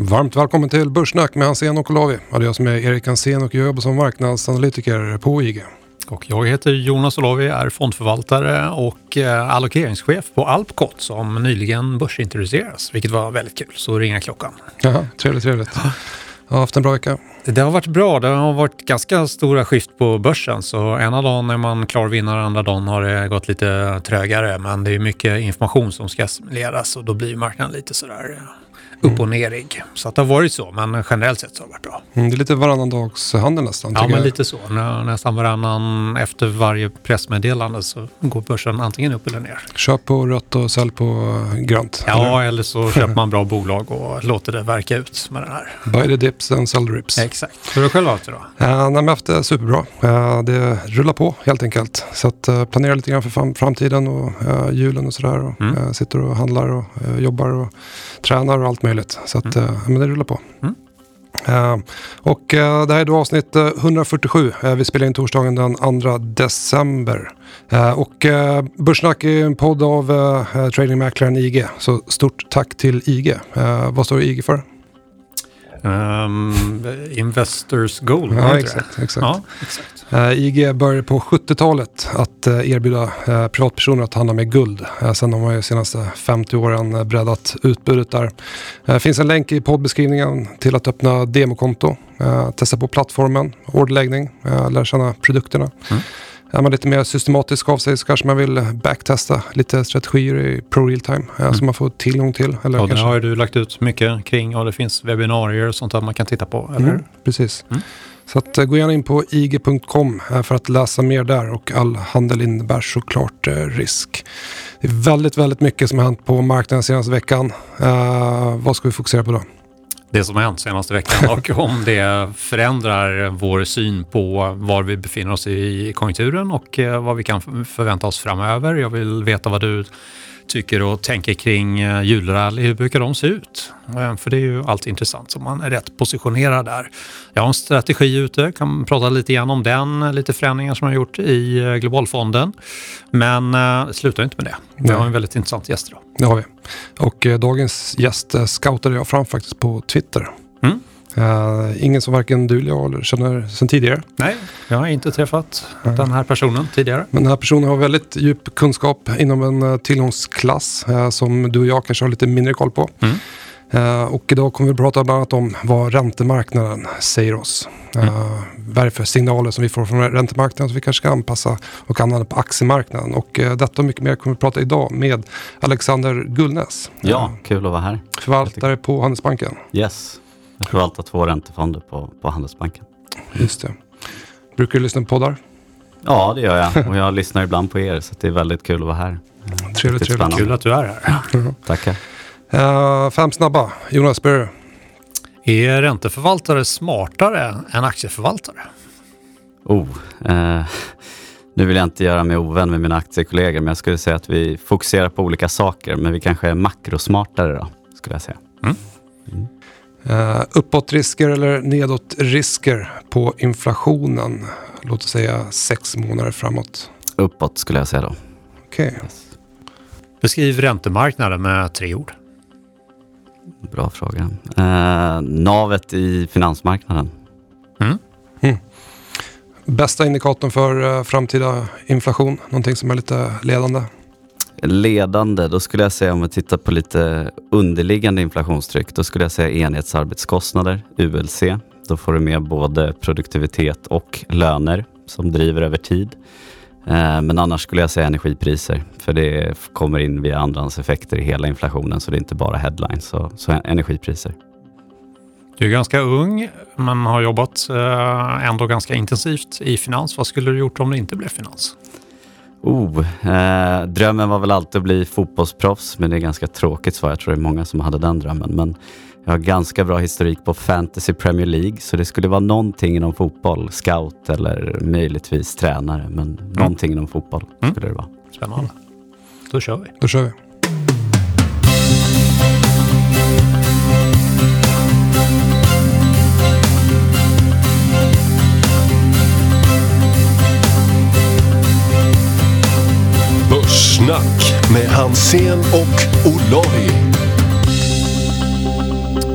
Varmt välkommen till Börssnack med Hansen och Olavi. Ja, det är jag som är Erik Hansen och jag jobbar som marknadsanalytiker på IG. Och jag heter Jonas Olavi, är fondförvaltare och eh, allokeringschef på Alpcot som nyligen börsintroduceras, vilket var väldigt kul. Så ringer klockan. Jaha, trevligt, trevligt. Jag har haft en bra vecka. Det har varit bra. Det har varit ganska stora skift på börsen. Så ena dagen är man klar vinnare, andra dagen har det gått lite trögare. Men det är mycket information som ska assimileras och då blir marknaden lite sådär upp och nerig. Så att det har varit så, men generellt sett så har det varit bra. Mm, det är lite varannan dags handel nästan. Ja, men jag. lite så. Nä, nästan varannan efter varje pressmeddelande så går börsen antingen upp eller ner. Köp på rött och sälj på eh, grönt. Ja, eller så köper man bra bolag och låter det verka ut med den här. Buy the dips and sell the rips. Exakt. Hur har du själv haft det då? Uh, nej, men jag har haft det superbra. Eh, det rullar på helt enkelt. Så att uh, planera lite grann för fram- framtiden och uh, julen och sådär. Och, Mm. eh, sitter och handlar och eh, jobbar och tränar och allt möjligt. Så att, eh, men det rullar på. Mm. Eh, och eh, det här är då avsnitt eh, 147. Eh, vi spelar in torsdagen den 2 december. Och uh, Börssnack är en podd av uh, tradingmäklaren IG. Så stort tack till IG. Vad står IG för? Um, Investors Gold, Ja, exakt. exakt. Ja, exakt. Eh, IG började på 70-talet att eh, erbjuda eh, privatpersoner att handla med guld. Eh, sen har man ju de senaste 50 åren breddat utbudet där. Det finns en länk i poddbeskrivningen till att öppna demokonto, testa på plattformen, orderläggning, lära känna produkterna. Mm. Är man lite mer systematisk av sig så kanske man vill backtesta lite strategier i pro real time eh, som man får tillgång till. Eller Och det kanske... har du lagt ut mycket kring och det finns webbinarier och sånt där man kan titta på, eller? Mm, precis. Mm. Så att, eh, gå gärna in på ig.com eh, för att läsa mer där och all handel innebär såklart eh, risk. Det är väldigt, väldigt mycket som har hänt på marknaden senaste veckan. Eh, vad ska vi fokusera på då? Det som har hänt senaste veckan och om det förändrar vår syn på var vi befinner oss i konjunkturen och eh, vad vi kan förvänta oss framöver. Jag vill veta vad du tycker och tänker kring eh, julrally. Hur brukar de se ut? Eh, För det är ju alltid intressant så man är rätt positionerad där. Jag har en strategi ute, kan prata lite grann om den, lite förändringar som jag har gjort i eh, Globalfonden. Men eh, det slutar inte med det. Vi har en väldigt intressant gäst idag. Det har vi. Och eh, dagens gäst eh, scoutade jag fram faktiskt på Twitter. Mm. Eh, ingen som varken du eller jag känner sedan tidigare. Nej, jag har inte träffat den här personen tidigare. Men den här personen har väldigt djup kunskap inom en eh, tillgångsklass eh, som du och jag kanske har lite mindre koll på. Mm. Eh, och idag kommer vi att prata bland annat om vad räntemarknaden säger oss. Mm. Eh, vad är det för signaler som vi får från räntemarknaden som vi kanske ska anpassa och använda på aktiemarknaden. Och eh, detta och mycket mer kommer vi att prata idag med Alexander Gullnäs. Ja, Eh, kul att vara här. förvaltare på Handelsbanken. Yes. Jag förvaltar två räntefonder på, på Handelsbanken. Just det. Brukar du lyssna på poddar? Ja, det gör jag. Och jag lyssnar ibland på er, så det är väldigt kul att vara här. Trevligt, Riktigt trevligt. spännande. Kul att du är här. Tackar. Eh, fem snabba. Jonas Berger. Är ränteförvaltare smartare än aktieförvaltare? Oh, eh, nu vill jag inte göra mig ovän med mina aktiekollegor, men jag skulle säga att vi fokuserar på olika saker, men vi kanske är makrosmartare då, skulle jag säga. Uh, uppåtrisker eller nedåtrisker på inflationen? Låt oss säga sex månader framåt. Uppåt skulle jag säga då. Okej. Beskriv räntemarknaden med tre ord. Bra fråga. Eh, navet i finansmarknaden. Bästa indikatorn för eh, framtida inflation? Någonting som är lite ledande? Ledande, då skulle jag säga om vi tittar på lite underliggande inflationstryck, då skulle jag säga enhetsarbetskostnader, ULC. Då får du med både produktivitet och löner som driver över tid. Eh, men annars skulle jag säga energipriser, för det kommer in via andrahandseffekter i hela inflationen, så det är inte bara headlines. Så, så energipriser. Du är ganska ung, men har jobbat eh, ändå ganska intensivt i finans. Vad skulle du gjort om det inte blev finans? Oh, eh, drömmen var väl alltid att bli fotbollsproffs, men det är ganska tråkigt svar. Jag tror det är många som hade den drömmen. Men jag har ganska bra historik på Fantasy Premier League, så det skulle vara någonting inom fotboll. Scout eller möjligtvis tränare, men någonting inom fotboll Mm. skulle det vara. Spännande. Då kör vi. Då kör vi. Börssnack med Hansen och Olavi.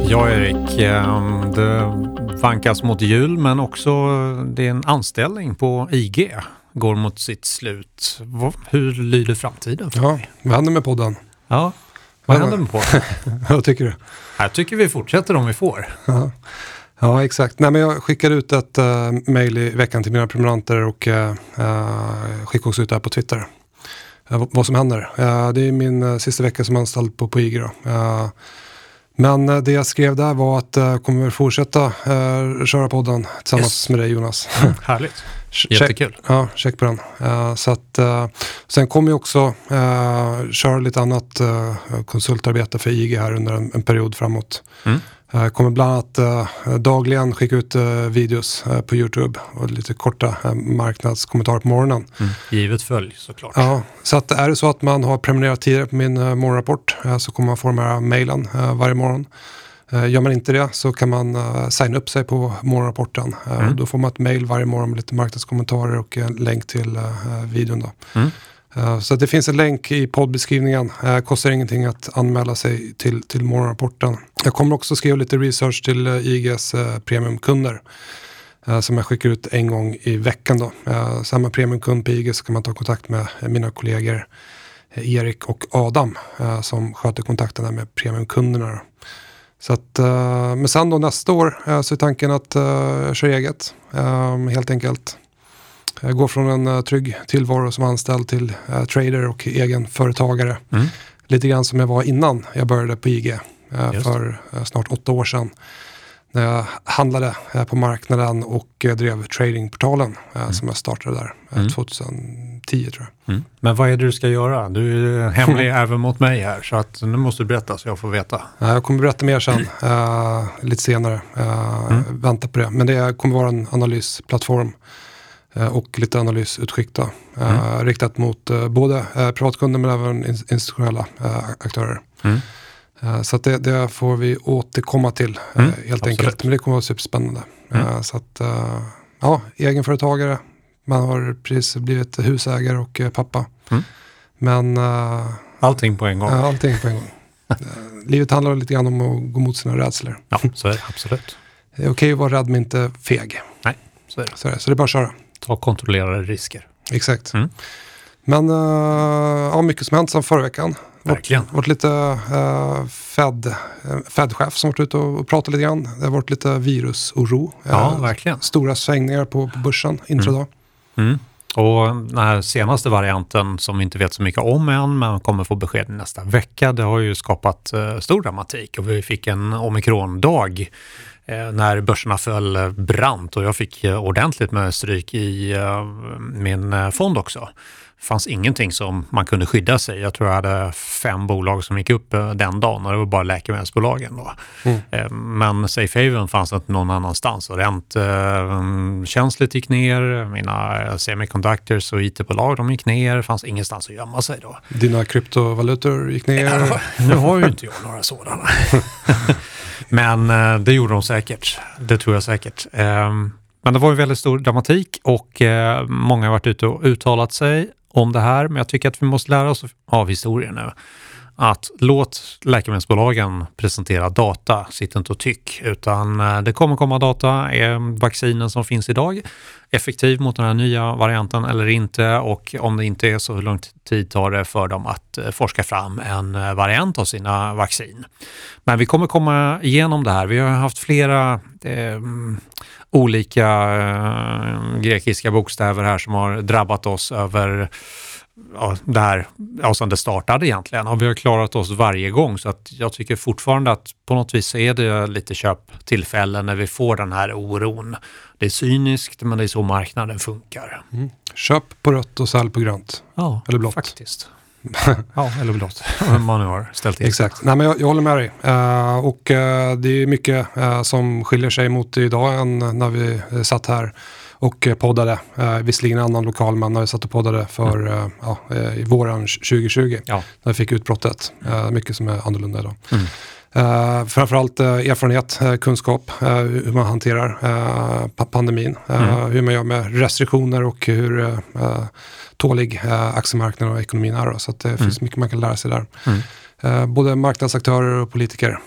Ja, Erik. Ehm, det vankas mot jul, men också det är en anställning på IG går mot sitt slut. Hur lyder framtiden för Ja, dig? vad händer med podden? Ja, vad händer med podden? vad tycker du? Jag tycker vi fortsätter om vi får. Ja, ja exakt. Nej, men jag skickade ut ett uh, mejl i veckan till mina prenumeranter och uh, uh, skickade också ut det här på Twitter. Uh, vad som händer. Uh, det är min uh, sista vecka som anställd på, på IG. Men det jag skrev där var att jag kommer fortsätta köra podden tillsammans yes. med dig Jonas. Mm, härligt. Jättekul. Check, ja, check på den. Uh, så att, uh, sen kommer jag också uh, köra lite annat konsultarbete för IG här under en, en period framåt. Mm. Jag kommer bland annat dagligen skicka ut videos på YouTube och lite korta marknadskommentarer på morgonen. Mm. Givet följ såklart. Ja, så att är det så att man har prenumererat tidigare på min morgonrapport så kommer man få de här mejlen varje morgon. Eh, gör man inte det så kan man signa upp sig på morgonrapporten. Mm. Då får man ett mail varje morgon med lite marknadskommentarer och en länk till videon. Då. Mm. Eh, så det finns en länk i poddbeskrivningen. Det kostar ingenting att anmäla sig till, till morgonrapporten. Jag kommer också skriva lite research till eh, IGs premiumkunder. Som jag skickar ut en gång i veckan. Då. Så är man premiumkund på IG så kan man ta kontakt med mina kollegor Erik och Adam som sköter kontakterna med premiumkunderna. Så att, men sen då nästa år så är tanken att köra eget. Helt enkelt. Jag går från en uh, trygg tillvaro som anställd till uh, trader och egen företagare. Mm. Lite grann som jag var innan jag började på IG för snart åtta år sedan. När jag handlade på marknaden och drev tradingportalen mm. som jag startade där mm. 2010 tror jag. Mm. Men vad är det du ska göra? Du är hemlig även mot mig här så att nu måste du berätta så jag får veta. Jag kommer berätta mer sen, uh, lite senare. Uh, mm. Vänta på det. Men det kommer vara en analysplattform uh, och lite analysutskick då, mm. riktat mot både privatkunder men även institutionella aktörer. Mm. Så det, det, får vi återkomma till mm, helt absolut. enkelt. Men det kommer att vara superspännande. Mm. Så att, ja, egenföretagare, man har precis blivit husägare och eh, pappa. Mm. Men... Allting på en gång. Allting på en gång. livet handlar lite grann om att gå mot sina rädslor. Ja, så är det absolut. Det är okej att vara rädd men inte feg. Nej, så är det. Så, är det. så det är bara att köra. Ta kontrollerade risker. Exakt. Mm. Men uh, ja, mycket som hänt sedan förra veckan. Verkligen. Det varit lite uh, Fed, Fed-chef som varit ute och pratat lite grann. Det har varit lite virusoro. Ja, uh, verkligen. Stora svängningar på, på börsen intradag. Mm. Mm. Och den här senaste varianten som vi inte vet så mycket om än, men kommer få besked nästa vecka, det har ju skapat eh, stor dramatik och vi fick en omikrondag eh, när börserna föll brant och jag fick eh, ordentligt med stryk i eh, min eh, fond också fanns ingenting som man kunde skydda sig. Jag tror jag hade fem bolag som gick upp eh, den dagen och det var bara läkemedelsbolagen. Då. Mm. Eh, men Safe Haven fanns inte någon annanstans och rentkänsligt gick ner. Mina semiconductors och IT-bolag de gick ner. Det fanns ingenstans att gömma sig då. Dina kryptovalutor gick ner? Ja, nu har ju inte jag några sådana. Men eh, det gjorde de säkert. Det tror jag säkert. Ehm, men det var ju väldigt stor dramatik och eh, många har varit ute och uttalat sig om det här, men jag tycker att vi måste lära oss av historien nu. Att låt läkemedelsbolagen presentera data, sitt inte och tyck, utan eh, det kommer komma data. Är vaccinen som finns idag effektiv mot den här nya varianten eller inte? Och om det inte är så, hur lång tid tar det för dem att eh, forska fram en eh, variant av sina vaccin? Men vi kommer komma igenom det här. Vi har haft flera eh, olika eh, grekiska bokstäver här som har drabbat oss över ja, det här, ja, som det startade egentligen. Och vi har klarat oss varje gång så att jag tycker fortfarande att på något vis är det lite köptillfällen när vi får den här oron. Det är cyniskt men det är så marknaden funkar. Mm. Köp på rött och sälj på grönt. Ja, eller blått. faktiskt. ja, eller blått. man nu har ställt in. Exakt. Nej, men jag, jag håller med dig. Uh, och uh, det är mycket uh, som skiljer sig mot idag än när vi satt här och poddade. Uh, visserligen en annan lokal, men när vi satt och poddade för mm. ja, i våren 2020. Ja. När vi fick utbrottet. mycket som är annorlunda idag. Mm. Uh, framförallt uh, erfarenhet, uh, kunskap, hur man hanterar pandemin, mm. hur man gör med restriktioner och hur tålig aktiemarknaden och ekonomin är. Då, så det mm. finns mycket man kan lära sig där. Mm. både marknadsaktörer och politiker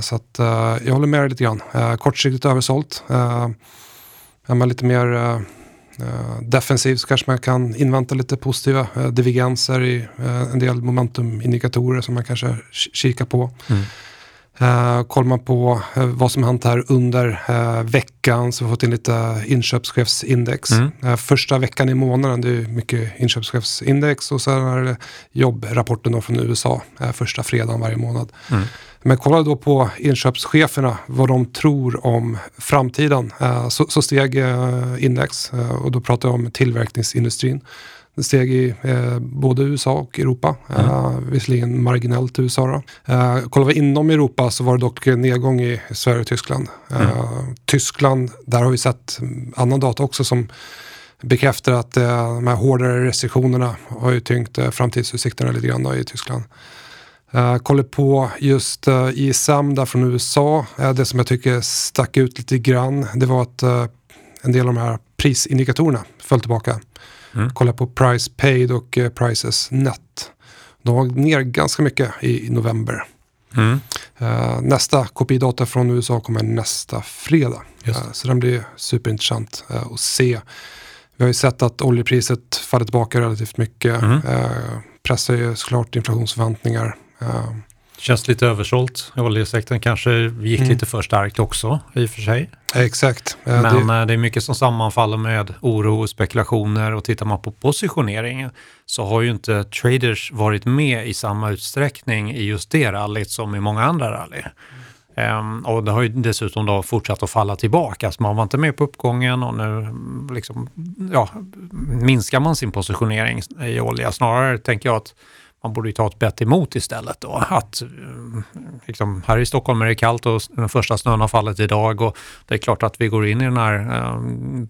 Så att jag håller med dig lite grann. Kortsiktigt översålt. Är man lite mer defensiv så kanske man kan invänta lite positiva divergenser i en del momentumindikatorer som man kanske kikar på. Mm. Uh, kollar man på uh, vad som hänt här under uh, veckan så har vi fått in lite inköpschefsindex. Mm. Första veckan i månaden, det är mycket inköpschefsindex och sen är det jobbrapporten från USA första fredagen varje månad. Mm. Men kolla då på inköpscheferna, vad de tror om framtiden. Så, så steg index och då pratar jag om tillverkningsindustrin. Det steg i eh, både USA och Europa, mm. eh, visserligen marginellt USA. Då. Eh, kollar vi inom Europa så var det dock nedgång i Sverige och Tyskland. Eh, mm. Tyskland, där har vi sett annan data också som bekräftar att eh, de här hårdare restriktionerna har ju tyngt eh, framtidsutsikterna lite grann i Tyskland. Uh, kollar på just uh, ISM där från USA. Uh, det som jag tycker stack ut lite grann det var att uh, en del av de här prisindikatorerna föll tillbaka. Mm. Kolla på price paid och uh, prices net. De var ner ganska mycket i, i november. Mm. Uh, nästa kopidata från USA kommer nästa fredag. Uh, så den blir superintressant att se. Vi har ju sett att oljepriset faller tillbaka relativt mycket. Mm. pressar ju såklart inflationsförväntningar. Känns lite översålt. Oljesektorn kanske gick mm. lite för starkt också i och för sig. Exakt. Men det... Eh, det... är mycket som sammanfaller med oro och spekulationer och tittar man på positioneringen så har ju inte traders varit med i samma utsträckning i just det rallyt som i många andra rally. Um, och det har ju dessutom då fortsatt att falla tillbaka. Så man var inte med på uppgången och nu liksom, ja, minskar man sin positionering i olja. Snarare tänker jag att man borde ju ta ett bett emot istället då. Att, eh, liksom, här i Stockholm är det kallt och den första snön har fallit idag och det är klart att vi går in i den här eh,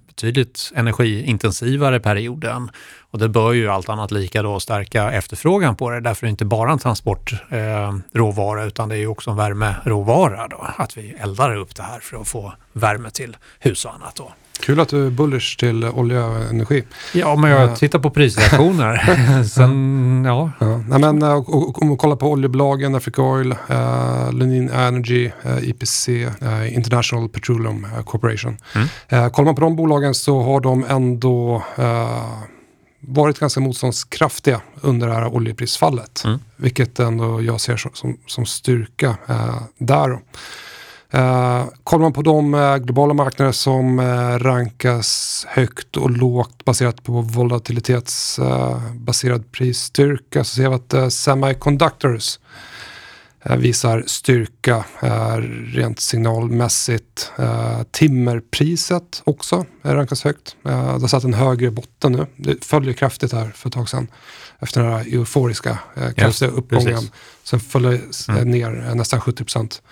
betydligt energiintensivare perioden. Och det bör ju allt annat lika då stärka efterfrågan på det. Därför är det inte bara en transportråvara eh, utan det är ju också en värmeråvara då. Att vi eldar upp det här för att få värme till hus och annat då. Kul att du är bullish till olja och energi. Ja, men jag tittar på prisreaktioner. Sen, ja. ja. Nej, men, eh, om vi kollar på oljebolagen, Africa Oil, uh, Lunin Energy, uh, eh, IPC, uh, International Petroleum Corporation. Mm. Kollar man på de bolagen så har de ändå varit ganska motståndskraftiga under det här oljeprisfallet. Mm. Vilket ändå jag ser som, som, som styrka där. Uh, kollar man på de uh, globala marknader som uh, rankas högt och lågt baserat på volatilitetsbaserad prisstyrka så ser vi att semiconductors visar styrka rent signalmässigt. timmerpriset också rankas högt. det har satt en högre botten nu. Det följer kraftigt här för ett tag sedan efter den här euforiska kraftiga yes, uppgången. Precis. Sen följde mm. ner nästan 70 procent.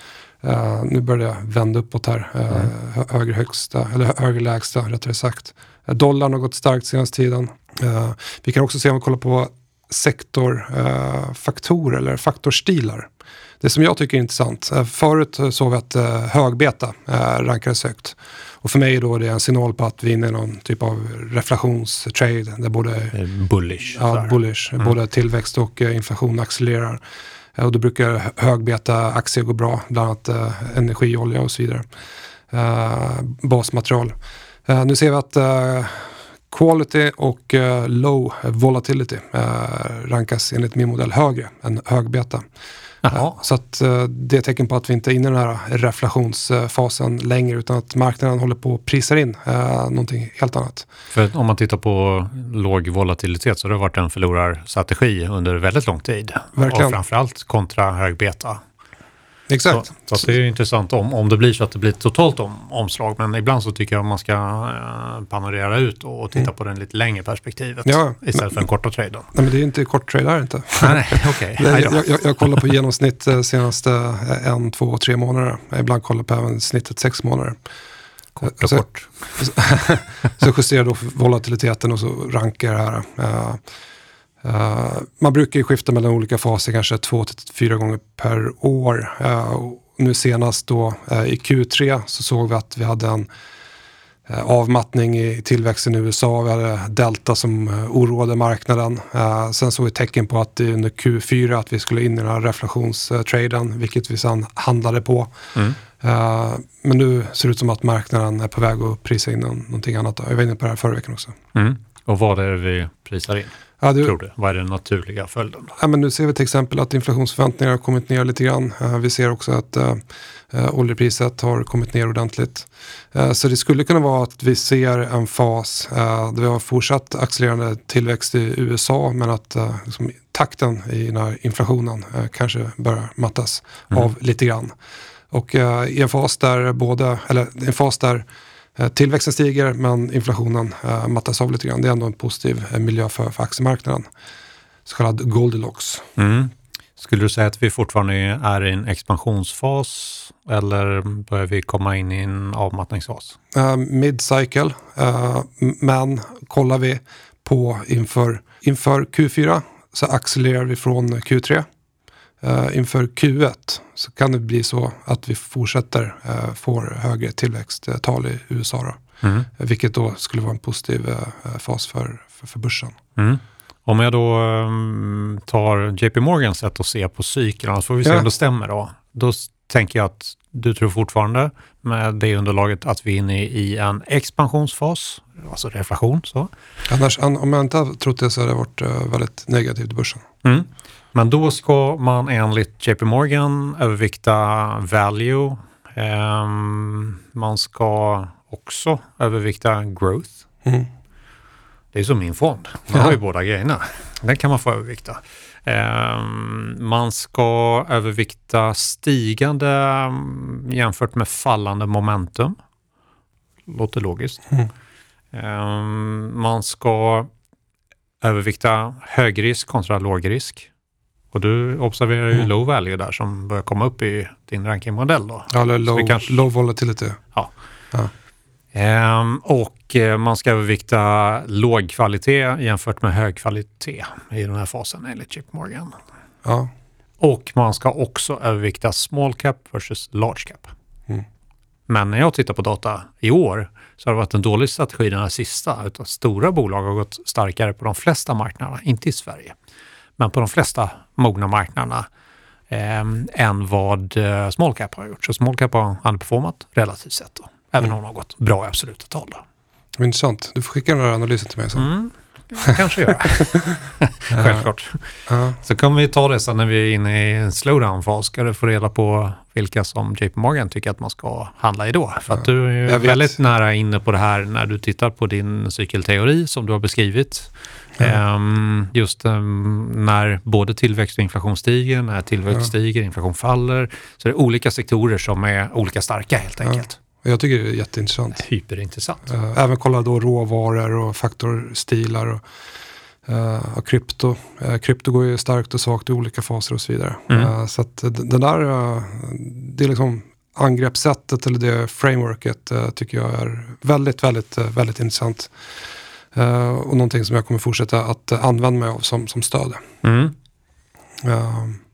Uh, nu börjar det vända uppåt här. Uh, mm. Högre högsta, eller högre lägsta rättare sagt. Uh, dollarn har gått starkt senaste tiden. vi kan också se om vi kollar på sektorfaktorer eller faktorstilar. Det som jag tycker är intressant. förut såg vi att högbeta rankades högt. Och för mig då är det en signal på att vi är inne i någon typ av reflationstrade. Där både, bullish. Ja, bullish. Mm. Både tillväxt och inflation accelererar. Eh, och då brukar högbeta aktier gå bra, bland annat eh, energi, olja och så vidare. Eh, basmaterial. Eh, nu ser vi att eh, quality och eh, low volatility eh, rankas enligt min modell högre än högbeta. Jaha. Så att eh, det är ett tecken på att vi inte är inne i den här reflationsfasen längre utan att marknaden håller på att prisa in eh, någonting helt annat. För om man tittar på låg volatilitet så har det varit en förlorarstrategi under väldigt lång tid. Verkligen. Och framförallt kontra hög beta. Exakt. Så, så det är intressant om, om det blir så att det blir ett totalt om, omslag. Men ibland så tycker jag att man ska eh, panorera ut och, och titta mm. på den lite längre perspektivet ja, istället men, för den korta traden. Nej, men det är inte kort trade här inte. nej, okay. jag, jag, jag kollar på genomsnitt eh, senaste eh, en, två, tre månader. Jag ibland kollar på även snittet sex månader. Kort och så, kort. så justerar då volatiliteten och så rankar det här. Uh, Uh, man brukar ju skifta mellan olika faser kanske två till fyra gånger per år. Uh, nu senast då uh, i Q3 så såg vi att vi hade en eh, avmattning i tillväxten i USA. Vi hade delta som eh, oroade marknaden. Eh, sen såg vi tecken på att under Q4 att vi skulle in i den här reflationstraden, vilket vi sen handlade på. Mm. Men nu ser det ut som att marknaden är på väg att prisa in någonting annat. Jag var inne på det här förra veckan också. Mm. Och vad är det vi prisar in? Ja, du, tror du? Vad är den naturliga följden? Ja, men nu ser vi till exempel att inflationsförväntningarna har kommit ner lite grann. vi ser också att uh, oljepriset har kommit ner ordentligt. Uh, så det skulle kunna vara att vi ser en fas uh, där vi har fortsatt accelererande tillväxt i USA men att liksom, takten i den här inflationen kanske börjar mattas mm. av lite grann. Och i en fas där både, eller en fas där Eh, tillväxten stiger men inflationen eh, mattas av lite grann. Det är ändå en positiv eh, miljö för, för aktiemarknaden. Så kallad Goldilocks. Mm. Skulle du säga att vi fortfarande är i en expansionsfas eller börjar vi komma in i en avmattningsfas? Uh, Mid-cycle, uh, men kollar vi på inför, inför Q4 så accelererar vi från Q3. Uh, inför Q1 så kan det bli så att vi fortsätter uh, får högre tillväxttal i USA. Då, mm. Vilket då skulle vara en positiv uh, fas för, för, för börsen. Mm. Om jag då um, tar JP Morgans sätt att se på cykeln, så får vi se ja. om det stämmer då. Då tänker jag att du tror fortfarande med det underlaget att vi är inne i en expansionsfas, alltså reflation. Så. Annars, om jag inte hade trott det så hade det varit väldigt negativt i börsen. Mm. Men då ska man enligt JP Morgan övervikta value. Um, man ska också övervikta growth. Mm. Det är som min fond. Man har ju båda grejerna. Den kan man få övervikta. Um, man ska övervikta stigande um, jämfört med fallande momentum. Låter logiskt. Mm. Um, man ska övervikta högrisk kontra lågrisk. Och du observerar ju mm. low value där som börjar komma upp i din rankingmodell då. Ja, eller low, kanske, low volatility. Ja. ja. Ehm, och eh, man ska övervikta låg kvalitet jämfört med hög kvalitet i den här fasen enligt Chip Morgan. Ja. Och man ska också övervikta small cap versus large cap. Mm. Men när jag tittar på data i år så har det varit en dålig strategi den här sista. Utan stora bolag har gått starkare på de flesta marknaderna, inte i Sverige men på de flesta mogna marknaderna eh, än vad eh, small cap har gjort. Så small cap har underperformat relativt sett, då, även mm. om de har gått bra i absoluta tal. Då. Intressant. Du får skicka den här analysen till mig sen. Mm kanske göra. Självklart. Ja. Så kommer vi ta det sen när vi är inne i en slowdown-fas. Ska du få reda på vilka som JP Morgan tycker att man ska handla i då. För att du är väldigt nära inne på det här när du tittar på din cykelteori som du har beskrivit. Mm. Just um, när både tillväxt och inflation stiger, när tillväxt ja. stiger, inflation faller. Så det är olika sektorer som är olika starka helt enkelt. Jag tycker det är jätteintressant. Hyperintressant. Uh, även kolla då råvaror och faktorstilar och, uh, och krypto. Uh, krypto går ju starkt och svagt i olika faser och så vidare. Mm. så att det där, det är liksom angreppssättet eller det frameworket tycker jag är väldigt, väldigt, väldigt intressant. Och någonting som jag kommer fortsätta att använda mig av som, som stöd. Mm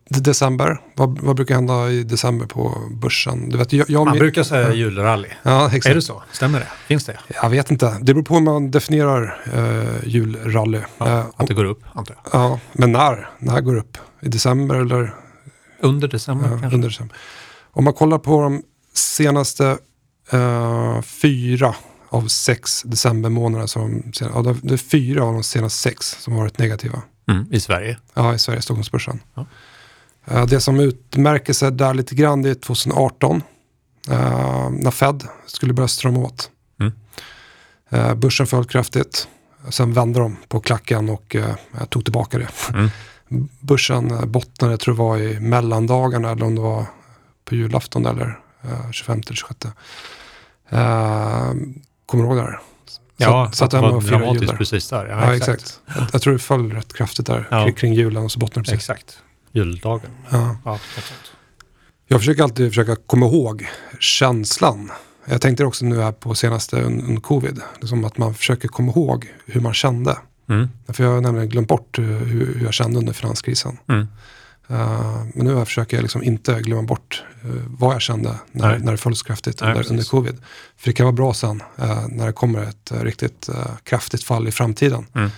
december. Vad, vad, brukar hända i december på börsen? Du vet, jag, jag, man brukar säga julrally. Ja, exakt. Är det så? Stämmer det? Finns det? Jag vet inte. Det beror på hur man definierar uh, julrally. Ja, uh, att det går upp, antar jag. Ja, men när? När går det upp? I december eller? Under december kanske? Under december. Om man kollar på de senaste uh, fyra av sex decembermånader. Som, ja, det är fyra av de senaste sex som har varit negativa. Mm, I Sverige? Ja, i Sverige, Stockholmsbörsen. Ja. Eh, det som utmärker sig där lite grann det är 2018 eh, när Fed skulle börja strömma åt. Mm. Eh, börsen föll kraftigt. Sen vände de på klacken och tog tillbaka det. Mm. Börsen bottnade, tror jag var i mellandagarna eller om det var på julafton eller 25 eller 26. Kommer du ihåg det här? Ja, så, att det var dramatiskt precis där. Ja, ja exakt. exakt. Jag, tror det föll rätt kraftigt där ja. kring, kring julen och så bottnade precis. Exakt juldagen. Ja. Ja, jag försöker alltid försöka komma ihåg känslan. Jag tänkte också nu här på senaste under covid. Liksom att man försöker komma ihåg hur man kände. Mm. För jag har nämligen glömt bort hur, hur jag kände under finanskrisen. Mm. Uh, men nu försöker jag liksom inte glömma bort uh, vad jag kände när, när det föll så kraftigt Nej, under, under, covid. För det kan vara bra sen uh, när det kommer ett riktigt kraftigt fall i framtiden. Mm.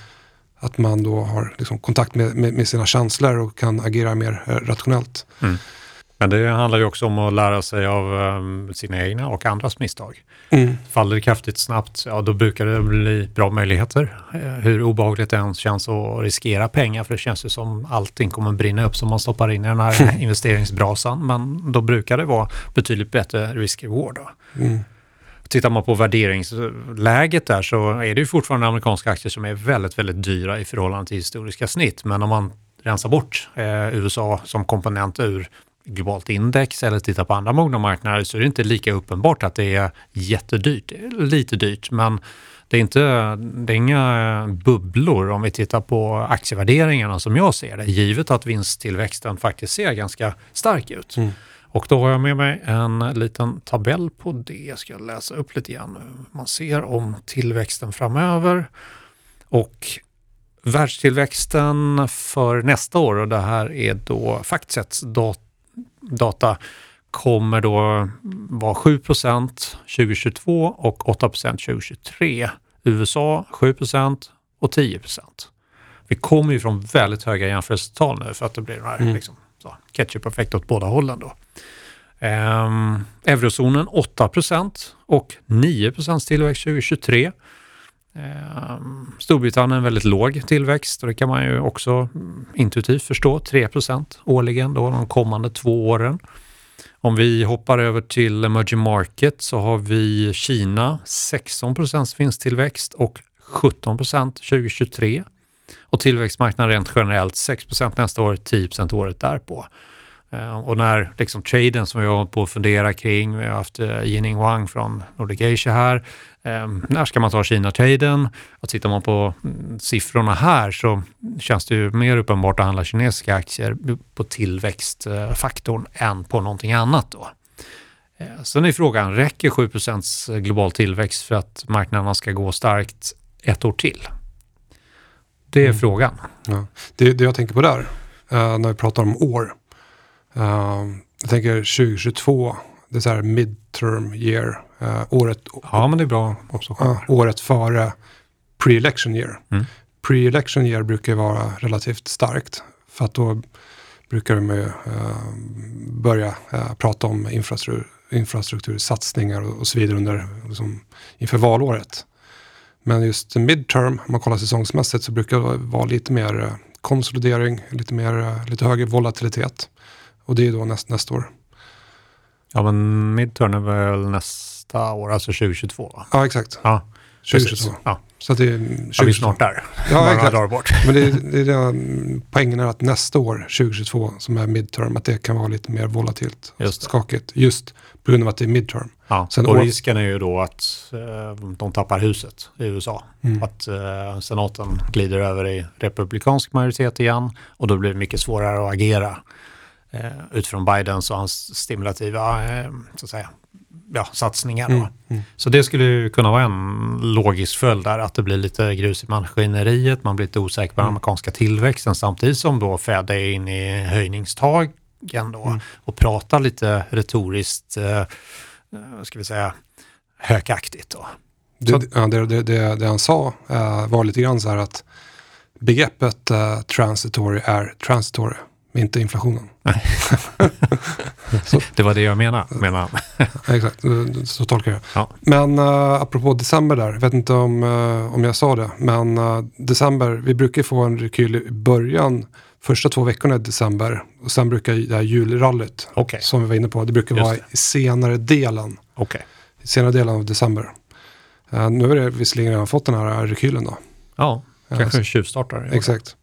Att man då har liksom, kontakt med, med, med, sina känslor och kan agera mer rationellt. Mm. Men det handlar ju också om att lära sig av um, sina egna och andras misstag. Mm. Faller det kraftigt snabbt, ja då brukar det bli bra möjligheter. Eh, hur obehagligt det än känns att riskera pengar, för det känns ju som allting kommer brinna upp som man stoppar in i den här investeringsbrasan. Men då brukar det vara betydligt bättre risk-reward. Mm. Tittar man på värderingsläget där så är det ju fortfarande amerikanska aktier som är väldigt, väldigt dyra i förhållande till historiska snitt. Men om man rensar bort eh, USA som komponent ur globalt index eller tittar på andra mogna marknader så är det inte lika uppenbart att det är jättedyrt. Lite dyrt, men det är, inte, det är inga bubblor om vi tittar på aktievärderingarna som jag ser det, givet att vinsttillväxten faktiskt ser ganska stark ut. Mm. Och då har jag med mig en liten tabell på det. Jag ska läsa upp lite grann. Man ser om tillväxten framöver. Och världstillväxten för nästa år, och det här är då Factsets data data kommer då vara 7% 2022 och 8% 2023. USA 7% och 10% Vi kommer ju från väldigt höga jämförelsetal nu för att det blir den här mm. liksom, ketchup-effekt åt båda hållen. Då. Um, eurozonen 8% och 9% tillväxt 2023. Um, Storbritannien väldigt låg tillväxt och det kan man ju också mm, intuitivt förstå. 3% årligen då de kommande två åren. Om vi hoppar över till emerging market så har vi Kina 16 vinsttillväxt och 17% 2023. Och tillväxtmarknaden rent generellt 6% nästa år, 10% året därpå. Uh, och när liksom traden som vi har hållit på att fundera kring, vi har haft Jining Wang från Nordic Asia här, um, när ska man ta Kina-traden? Och tittar man på mm, siffrorna här så känns det ju mer uppenbart att handla kinesiska aktier på tillväxtfaktorn än på någonting annat då. Sen är frågan, räcker 7% global tillväxt för att marknaderna ska gå starkt ett år till? Det är mm. frågan. Ja. Det, det jag tänker på där, när vi pratar om år, Uh, jag tänker 2022, det är så här midterm year. Uh, året, ja, men det är bra också. Uh, året före pre-election year. Mm. Pre-election year brukar vara relativt starkt. För att då brukar man ju uh, börja uh, prata om infrastruktur, infrastruktursatsningar och, och så vidare under, liksom, inför valåret. Men just midterm, om man kollar säsongsmässigt, så brukar det vara lite mer uh, konsolidering, lite, mer, lite högre volatilitet. Och det är då näst, nästa år. Ja, men midterm är väl nästa år, alltså 2022? Ja, exakt. Ja, 2022. Ja. Så det är 2022. Ja, vi är snart där. Ja, exakt. Bort. Men det är, det är det, poängen är att nästa år, 2022, som är midterm, att det kan vara lite mer volatilt just skakigt. Just på grund av att det är midterm. Ja, Sen och år... risken är ju då att eh, de tappar huset i USA. Mm. Att eh, senaten glider över i republikansk majoritet igen och då blir det mycket svårare att agera eh, utifrån Bidens och hans stimulativa eh, så att säga, ja, satsningar. Mm, mm. Så det skulle kunna vara en logisk följd där, att det blir lite grus i maskineriet, man blir lite osäker på den mm. amerikanska tillväxten samtidigt som då Fed är inne i höjningstagen då mm. och pratar lite retoriskt, eh, eh ska vi säga, hökaktigt. Då. Det, ja, det, det, det, han sa uh, var lite grann så här att begreppet uh, transitory är transitory inte inflationen. det var det jag menade, menar Exakt, så tolkar jag. Ja. Men uh, apropå december där, jag vet inte om, uh, om jag sa det, men uh, december, vi brukar få en rekyl i början, första två veckorna i december och sen brukar det här julrallyt, okay. som vi var inne på, det brukar Just vara det. i senare delen. Okay. I senare delen av december. Uh, nu har det visserligen redan fått den här rekylen då. Ja, kanske tjuvstartar. Exakt.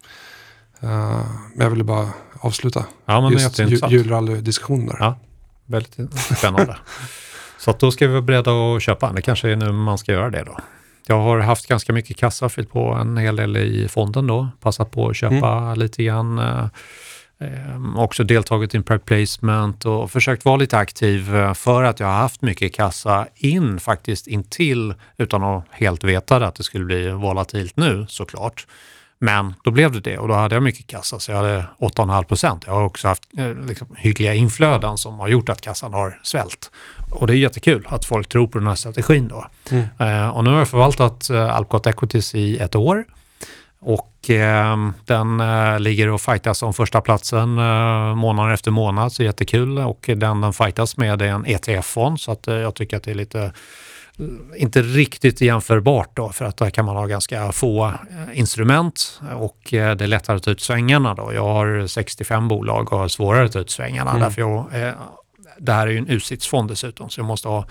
men jag ville bara avsluta ja, men just ju, julrally-diskussionen där. Ja, väldigt spännande. så att då ska vi vara beredda att köpa. Det kanske är nu man ska göra det då. Jag har haft ganska mycket kassa, fyllt på en hel del i fonden då, passat på att köpa mm. lite grann. Eh, eh, också deltagit i en placement och försökt vara lite aktiv eh, för att jag har haft mycket kassa in faktiskt intill utan att helt veta att det skulle bli volatilt nu såklart. Men då blev det det och då hade jag mycket kassa så jag hade 8,5 procent. Jag har också haft eh, liksom, hyggliga inflöden som har gjort att kassan har svält. Och det är jättekul att folk tror på den här strategin då. Mm. Eh, och nu har jag förvaltat eh, Alcott Equities i ett år. Och eh, den eh, ligger och fightas om första platsen eh, månad efter månad, så jättekul. Och den den fightas med är en ETF-fond, så att jag tycker att det är lite inte riktigt jämförbart då, för att där kan man ha ganska få eh, instrument och eh, det är lättare att ta ut svängarna då. Jag har 65 bolag och har svårare att ta ut svängarna mm. därför jag, eh, det här är ju en UCITS-fond dessutom, så jag måste ha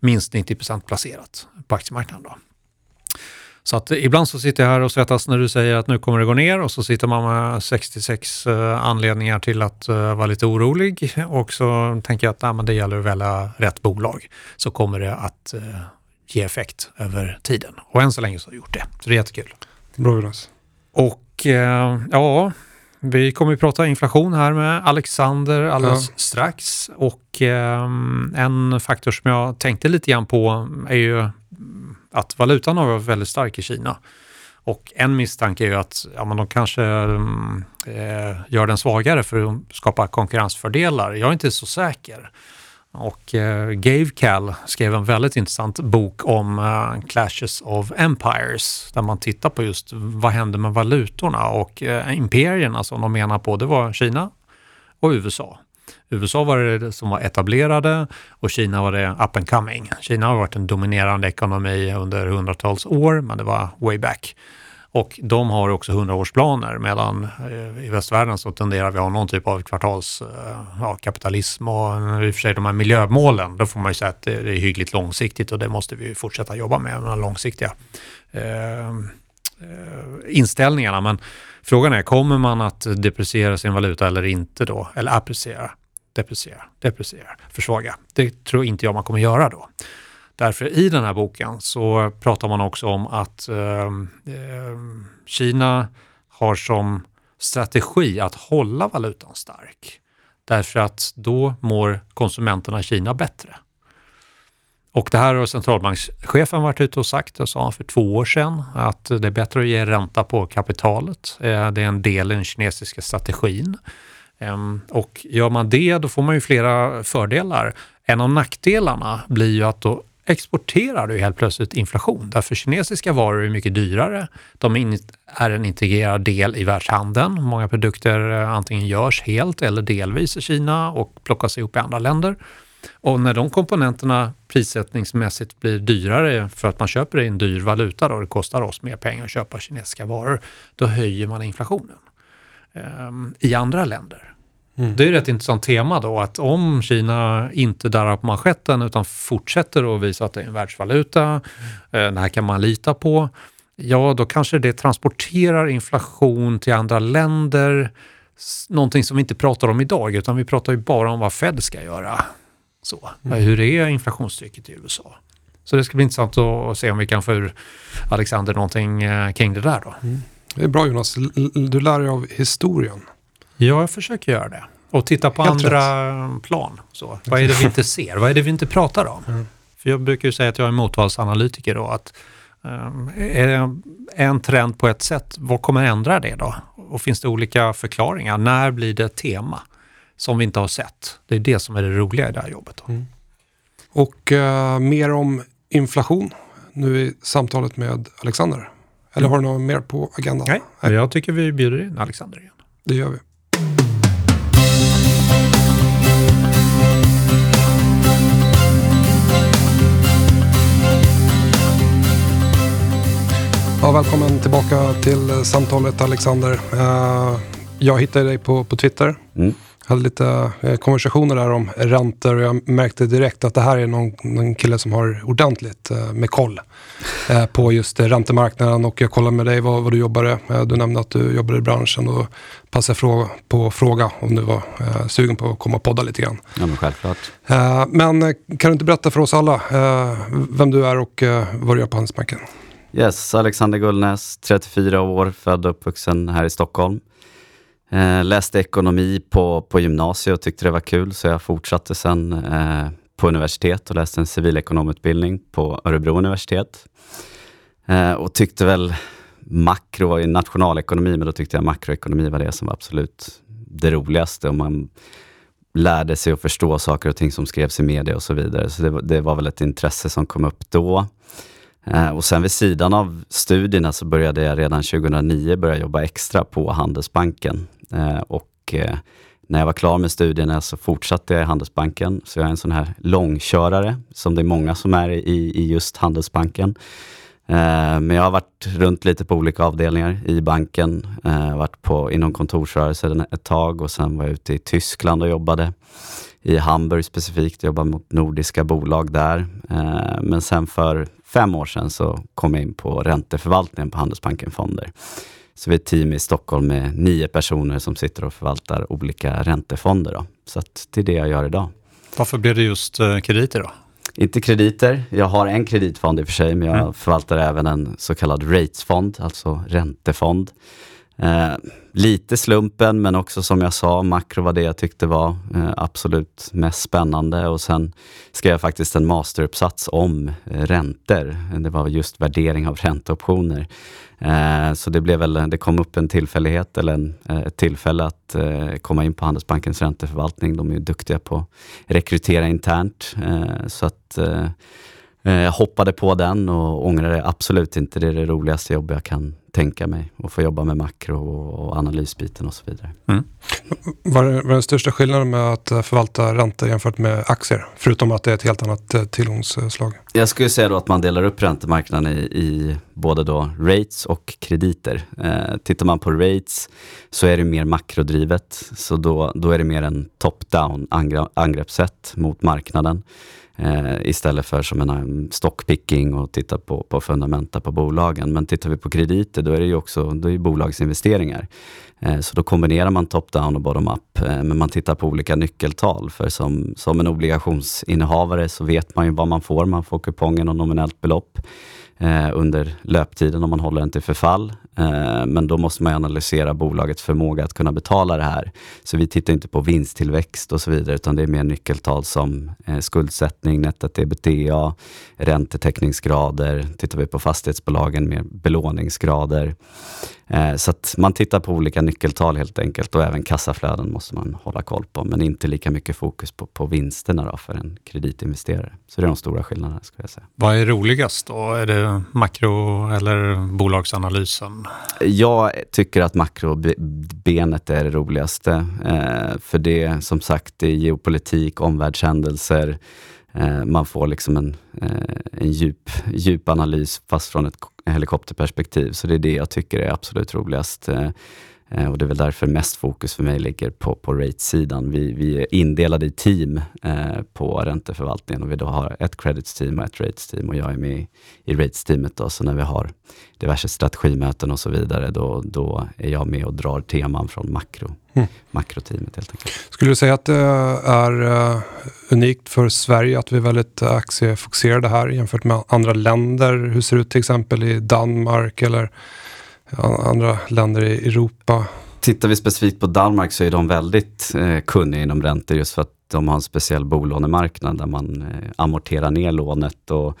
minst 90% placerat på aktiemarknaden då. Så att ibland så sitter jag här och svettas när du säger att nu kommer det gå ner och så sitter man med 66 anledningar till att vara lite orolig och så tänker jag att nej, men det gäller att välja rätt bolag så kommer det att ge effekt över tiden. Och än så länge så har det gjort det. Så det är jättekul. Bra Jonas. Och eh, ja, vi kommer att prata inflation här med Alexander alldeles ja. strax. Och eh, en faktor som jag tänkte lite grann på är ju att valutan har varit väldigt stark i Kina. Och en misstanke är ju att ja, men de kanske mm, eh, gör den svagare för att skapa konkurrensfördelar. Jag är inte så säker. Och eh, Gave Cal skrev en väldigt intressant bok om eh, Clashes of Empires där man tittar på just vad händer med valutorna och eh, imperierna som de menar på det var Kina och USA. USA var det som var etablerade och Kina var det up and coming. Kina har varit en dominerande ekonomi under hundratals år, men det var way back. Och de har också hundraårsplaner medan eh, i västvärlden så tenderar vi att ha någon typ av kvartalskapitalism eh, ja, och i och för sig de här miljömålen, då får man ju säga att det är hyggligt långsiktigt och det måste vi fortsätta jobba med, de här långsiktiga eh, eh, inställningarna. Men frågan är, kommer man att depreciera sin valuta eller inte då? Eller appreciera, depreciera, depreciera, försvaga. Det tror inte jag man kommer göra då. Därför i den här boken så pratar man också om att eh, Kina har som strategi att hålla valutan stark. Därför att då mår konsumenterna i Kina bättre. Och det här har centralbankschefen varit ute och sagt, det sa han för två år sedan, att det är bättre att ge ränta på kapitalet. Eh, det är en del i den kinesiska strategin. Ehm, och gör man det, då får man ju flera fördelar. En av nackdelarna blir ju att då exporterar du helt plötsligt inflation. Därför kinesiska varor är mycket dyrare. De är en integrerad del i världshandeln. Många produkter eh, antingen görs helt eller delvis i Kina och plockas ihop i andra länder. Och när de komponenterna prissättningsmässigt blir dyrare för att man köper i en dyr valuta, då det kostar oss mer pengar att köpa kinesiska varor, då höjer man inflationen um, i andra länder. Mm. Det är ett intressant tema då, att om Kina inte darrar på manschetten utan fortsätter att visa att det är en världsvaluta, mm. eh, det här kan man lita på, ja då kanske det transporterar inflation till andra länder, någonting som vi inte pratar om idag, utan vi pratar ju bara om vad Fed ska göra. Så, mm. Hur är inflationstrycket i USA? Så det ska bli intressant att se om vi kan få ur Alexander någonting eh, kring det där då. Mm. Det är bra Jonas, du lär dig av historien. Ja, jag försöker göra det. Och titta på Helt andra rätt. plan. Så. Vad är det vi inte ser? Vad är det vi inte pratar om? Mm. För jag brukar ju säga att jag är motvalsanalytiker då. Att, um, är en trend på ett sätt, vad kommer ändra det då? Och finns det olika förklaringar? När blir det tema som vi inte har sett? Det är det som är det roliga i det här jobbet. Mm. Och uh, mer om inflation nu i samtalet med Alexander. Eller mm. har du något mer på agendan? Nej, Nej, jag tycker vi bjuder in Alexander igen. Det gör vi. Ja, välkommen tillbaka till samtalet Alexander. Eh, jag hittade dig på, på Twitter. Mm hade lite uh, konversationer där om räntor och jag märkte direkt att det här är någon, någon kille som har ordentligt uh, med koll på just räntemarknaden och jag kollade med dig vad, vad du jobbade. du nämnde att du jobbade i branschen och passade fråga, på fråga om du var sugen på att komma och podda lite grann. Ja, men självklart. men kan du inte berätta för oss alla vem du är och vad du gör på Handelsbanken? Yes, Alexander Gullnäs, 34 år, född och uppvuxen här i Stockholm. Eh, läste ekonomi på, på gymnasiet och tyckte det var kul, så jag fortsatte sen eh, på universitet och läste en civilekonomutbildning på Örebro universitet. Eh, och tyckte väl makro var ju nationalekonomi, men då tyckte jag makroekonomi var det som var absolut det roligaste. Och man lärde sig att förstå saker och ting som skrevs i media och så vidare. Så det, det var väl ett intresse som kom upp då. Eh, och sen vid sidan av studierna så började jag redan 2009 börja jobba extra på Handelsbanken. Eh, och eh, när jag var klar med studierna så fortsatte jag i Handelsbanken. Så jag är en sån här långkörare, som det är många som är i, i just Handelsbanken. Eh, men jag har varit runt lite på olika avdelningar i banken. Jag har varit på, inom kontorsrörelsen ett tag och sen var jag ute i Tyskland och jobbade. I Hamburg specifikt, jobbade mot nordiska bolag där. Men sen för fem år sedan så kom jag in på ränteförvaltningen på Handelsbanken Fonder. Så vi är ett team i Stockholm med nio personer som sitter och förvaltar olika räntefonder. Då. Så det är det jag gör idag. Varför blev det just krediter då? Inte krediter. Jag har en kreditfond i och för sig, men jag mm. förvaltar även en så kallad ratesfond, alltså räntefond. Eh, lite slumpen, men också som jag sa, makro var det jag tyckte var eh, absolut mest spännande. Och sen skrev jag faktiskt en masteruppsats om eh, räntor. Det var just värdering av ränteoptioner. Eh, så det, blev väl, det kom upp en tillfällighet, eller en, eh, ett tillfälle att eh, komma in på Handelsbankens ränteförvaltning. De är ju duktiga på att rekrytera internt. Eh, så att eh, eh, jag hoppade på den och ångrar det absolut inte. Det är det roligaste jobb jag kan tänka mig och få jobba med makro och analysbiten och så vidare. Mm. Vad är den största skillnaden med att förvalta räntor jämfört med aktier? Förutom att det är ett helt annat eh, tillgångsslag. Jag skulle säga då att man delar upp räntemarknaden i, i både då rates och krediter. Eh, tittar man på rates så är det mer makrodrivet. Så då, då är det mer en top-down angreppssätt mot marknaden eh, istället för som en um, stockpicking och titta på, på fundamenta på bolagen. Men tittar vi på krediter, då är det ju också då är bolagsinvesteringar. Eh, så då kombinerar man top-down och bottom-up, eh, men man tittar på olika nyckeltal. För som, som en obligationsinnehavare så vet man ju vad man får. Man får kupongen och nominellt belopp eh, under löptiden om man håller den till förfall. Eh, men då måste man analysera bolagets förmåga att kunna betala det här. Så vi tittar inte på vinsttillväxt och så vidare, utan det är mer nyckeltal som eh, skuldsättning, nettot ebitda, räntetäckningsgrader. Tittar vi på fastighetsbolagen, mer belåningsgrader. Eh, så att man tittar på olika nyckeltal helt enkelt och även kassaflöden måste man hålla koll på, men inte lika mycket fokus på, på vinsterna för en kreditinvesterare. Så det är de stora skillnaderna. Ska jag säga. Vad är roligast då? Är det makro eller bolagsanalysen? Jag tycker att makrobenet är det roligaste. Eh, för det som sagt, det är geopolitik, omvärldshändelser, Eh, man får liksom en, en djup, djup analys fast från ett helikopterperspektiv. Så det är det jag tycker är absolut roligast. Eh, Eh, och det är väl därför mest fokus för mig ligger på, på rate-sidan. Vi, vi är indelade i team eh, på ränteförvaltningen och vi då har ett credits-team och ett rates-team och jag är med i, i rates-teamet. Så när vi har diverse strategimöten och så vidare, då, då är jag med och drar teman från makro, mm. makroteamet helt enkelt. Skulle du säga att det är uh, unikt för Sverige att vi är väldigt aktiefokuserade här jämfört med andra länder? Hur ser det ut till exempel i Danmark eller andra länder i Europa? Tittar vi specifikt på Danmark så är de väldigt eh, kunniga inom räntor just för att de har en speciell bolånemarknad där man eh, amorterar ner lånet och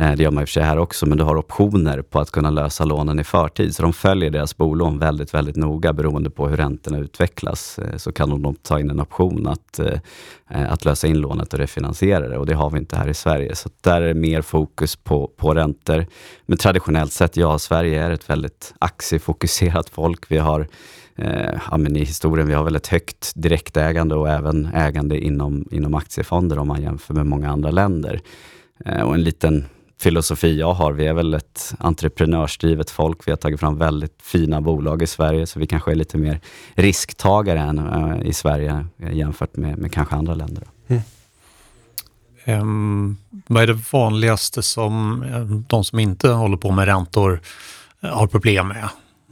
Eh, det gör man i och för sig här också, men du har optioner på att kunna lösa lånen i förtid. Så de följer deras bolån väldigt, väldigt noga beroende på hur räntorna utvecklas. Eh, så kan de ta in en option att, eh, att lösa in lånet och refinansiera det och det har vi inte här i Sverige. Så där är det mer fokus på, på räntor. Men traditionellt sett, ja, Sverige är ett väldigt aktiefokuserat folk. Vi har ja, men i historien, vi har väldigt högt direktägande och även ägande inom, inom aktiefonder om man jämför med många andra länder. och en liten filosofi jag har. Vi är väl ett entreprenörsdrivet folk. Vi har tagit fram väldigt fina bolag i Sverige, så vi kanske är lite mer risktagare än uh, i Sverige jämfört med, med kanske andra länder. Mm. Um, vad är det vanligaste som de som inte håller på med räntor eh, har problem med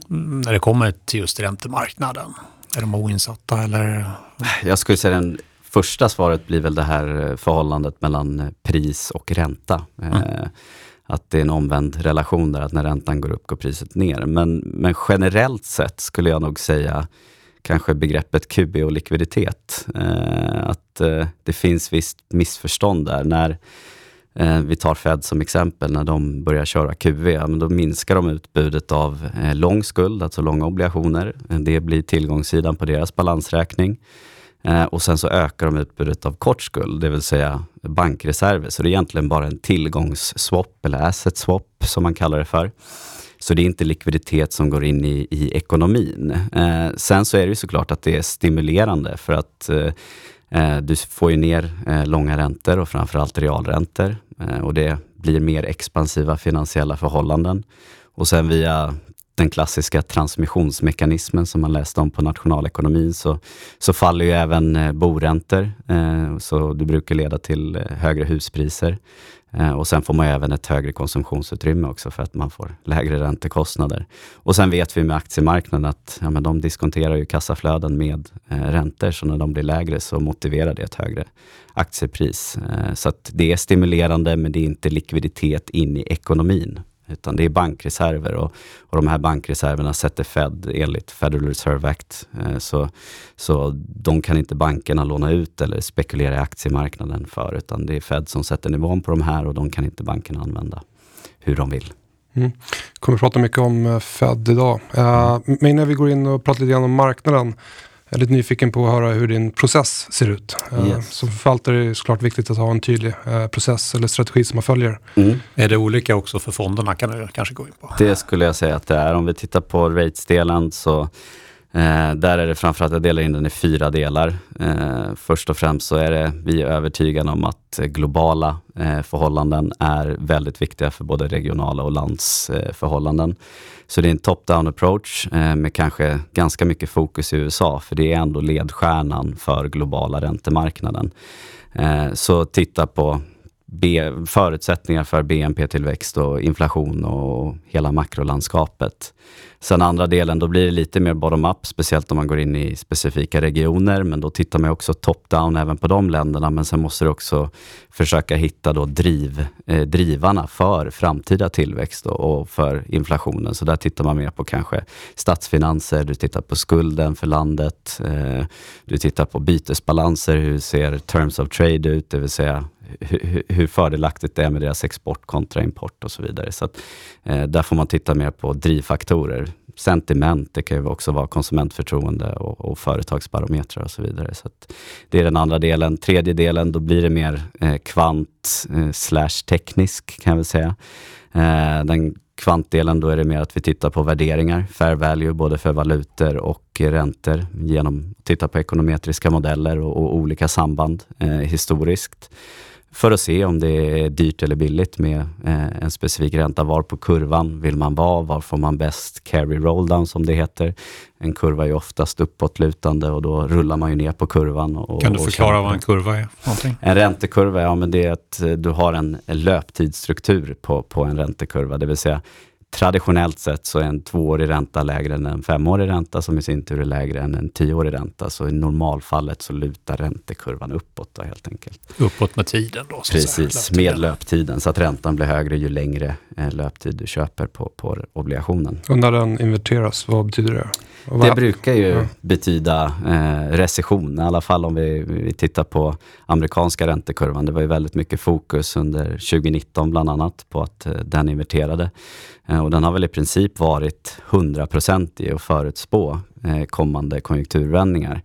när det kommer till just räntemarknaden? Är de oinsatta eller? Jag skulle säga den första svaret blir väl det här eh, förhållandet mellan eh, pris och ränta. Mm. Eh, att det är en omvänd relation där, att när räntan går upp går priset ner. Men, men generellt sett skulle jag nog säga kanske begreppet QB och likviditet. att det finns visst missförstånd där. När vi tar Fed som exempel, när de börjar köra QV, men då minskar de utbudet av lång skuld, alltså långa obligationer. Det blir tillgångssidan på deras balansräkning. Eh, och sen så ökar de utbudet av kort skuld, det vill säga bankreserver. Så det är egentligen bara en tillgångsswap, eller asset swap som man kallar det för. Så det är inte likviditet som går in i, i ekonomin. Eh, sen så är det ju såklart att det är stimulerande för att eh, eh du får ju ner eh, långa räntor och framförallt realräntor eh, och det blir mer expansiva finansiella förhållanden. Och sen via den klassiska transmissionsmekanismen som man läste om på nationalekonomin så, så faller ju även eh, boräntor. Eh, så det brukar leda till eh, högre huspriser. Eh, och sen får man även ett högre konsumtionsutrymme också för att man får lägre räntekostnader. Och sen vet vi med aktiemarknaden att ja, men de diskonterar ju kassaflöden med eh, räntor, så när de blir lägre så motiverar det ett högre aktiepris. Eh, så att det är stimulerande, men det är inte likviditet in i ekonomin utan det är bankreserver och, och de här bankreserverna sätter Fed enligt Federal Reserve Act. Eh, så, så de kan inte bankerna låna ut eller spekulera i aktiemarknaden för, utan det är Fed som sätter nivån på de här och de kan inte bankerna använda hur de vill. Mm. kommer prata mycket om eh, Fed idag. Uh, men innan vi går in och pratar lite grann om marknaden jag är lite nyfiken på att höra hur din process ser ut. Eh, yes. Som förvaltare är det såklart viktigt att ha en tydlig eh, process eller strategi som man följer. Mm. Är det olika också för fonderna kan du kanske gå in på? Det skulle jag säga att det är. Om vi tittar på rates-delen så Eh, där är det framförallt, jag delar in den i fyra delar. Eh, först och främst så är det, vi är övertygade om att eh, globala eh, förhållanden är väldigt viktiga för både regionala och landsförhållanden. Eh, så det är en top-down approach eh, med kanske ganska mycket fokus i USA, för det är ändå ledstjärnan för globala räntemarknaden. Eh, så titta på B förutsättningar för BNP-tillväxt och inflation och hela makrolandskapet. Sen andra delen, då blir det lite mer bottom-up, speciellt om man går in i specifika regioner, men då tittar man också top-down även på de länderna, men sen måste du också försöka hitta då driv, eh, drivarna för framtida tillväxt och, och för inflationen. Så där tittar man mer på kanske statsfinanser, du tittar på skulden för landet, eh, du tittar på bytesbalanser, hur ser terms of trade ut, det vill säga hur, hur fördelaktigt det är med deras export kontra import och så vidare. Så att, eh, där får man titta mer på drivfaktorer. Sentiment, det kan ju också vara konsumentförtroende och, och företagsbarometrar och så vidare. Så det är den andra delen. Tredje delen, då blir det mer eh, kvant eh, slash teknisk kan jag väl säga. Eh, den kvantdelen, då är det mer att vi tittar på värderingar, fair value, både för valutor och räntor genom att titta på ekonometriska modeller och, och olika samband eh, historiskt för att se om det är dyrt eller billigt med eh, en specifik ränta. Var på kurvan vill man vara? Var får man bäst carry roll down som det heter? En kurva är oftast uppåtlutande och då rullar man ju ner på kurvan. Och, kan du förklara vad en kurva är? Någonting? En räntekurva, ja men det är att eh, du har en löptidsstruktur på, på en räntekurva, det vill säga Traditionellt sett så är en tvåårig ränta lägre än en femårig ränta som i sin tur är lägre än en tioårig ränta. Så i normalfallet så lutar räntekurvan uppåt då, helt enkelt. Uppåt med tiden då? Precis, med löptiden. Så att räntan blir högre ju längre eh, löptid du köper på, på obligationen. Och när den inverteras, vad betyder det? Det brukar ju ja. betyda eh, recession, i alla fall om vi, vi tittar på amerikanska räntekurvan. Det var ju väldigt mycket fokus under 2019 bland annat på att eh, den inverterade. Eh, och den har väl i princip varit 100% i att förutspå kommande konjunkturvändningar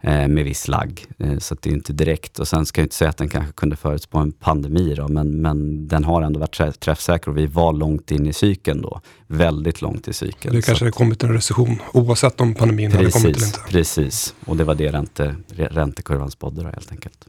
eh, med viss lagg. Så det är inte direkt. Och sen ska jag inte säga att den kanske kunde förutspå en pandemi då, men, men den har ändå varit träffsäker och vi var långt in i cykeln då. Väldigt långt i cykeln. Det kanske hade kommit en recession oavsett om pandemin precis, hade kommit eller inte. Precis, och det var det ränte, räntekurvan spådde då helt enkelt.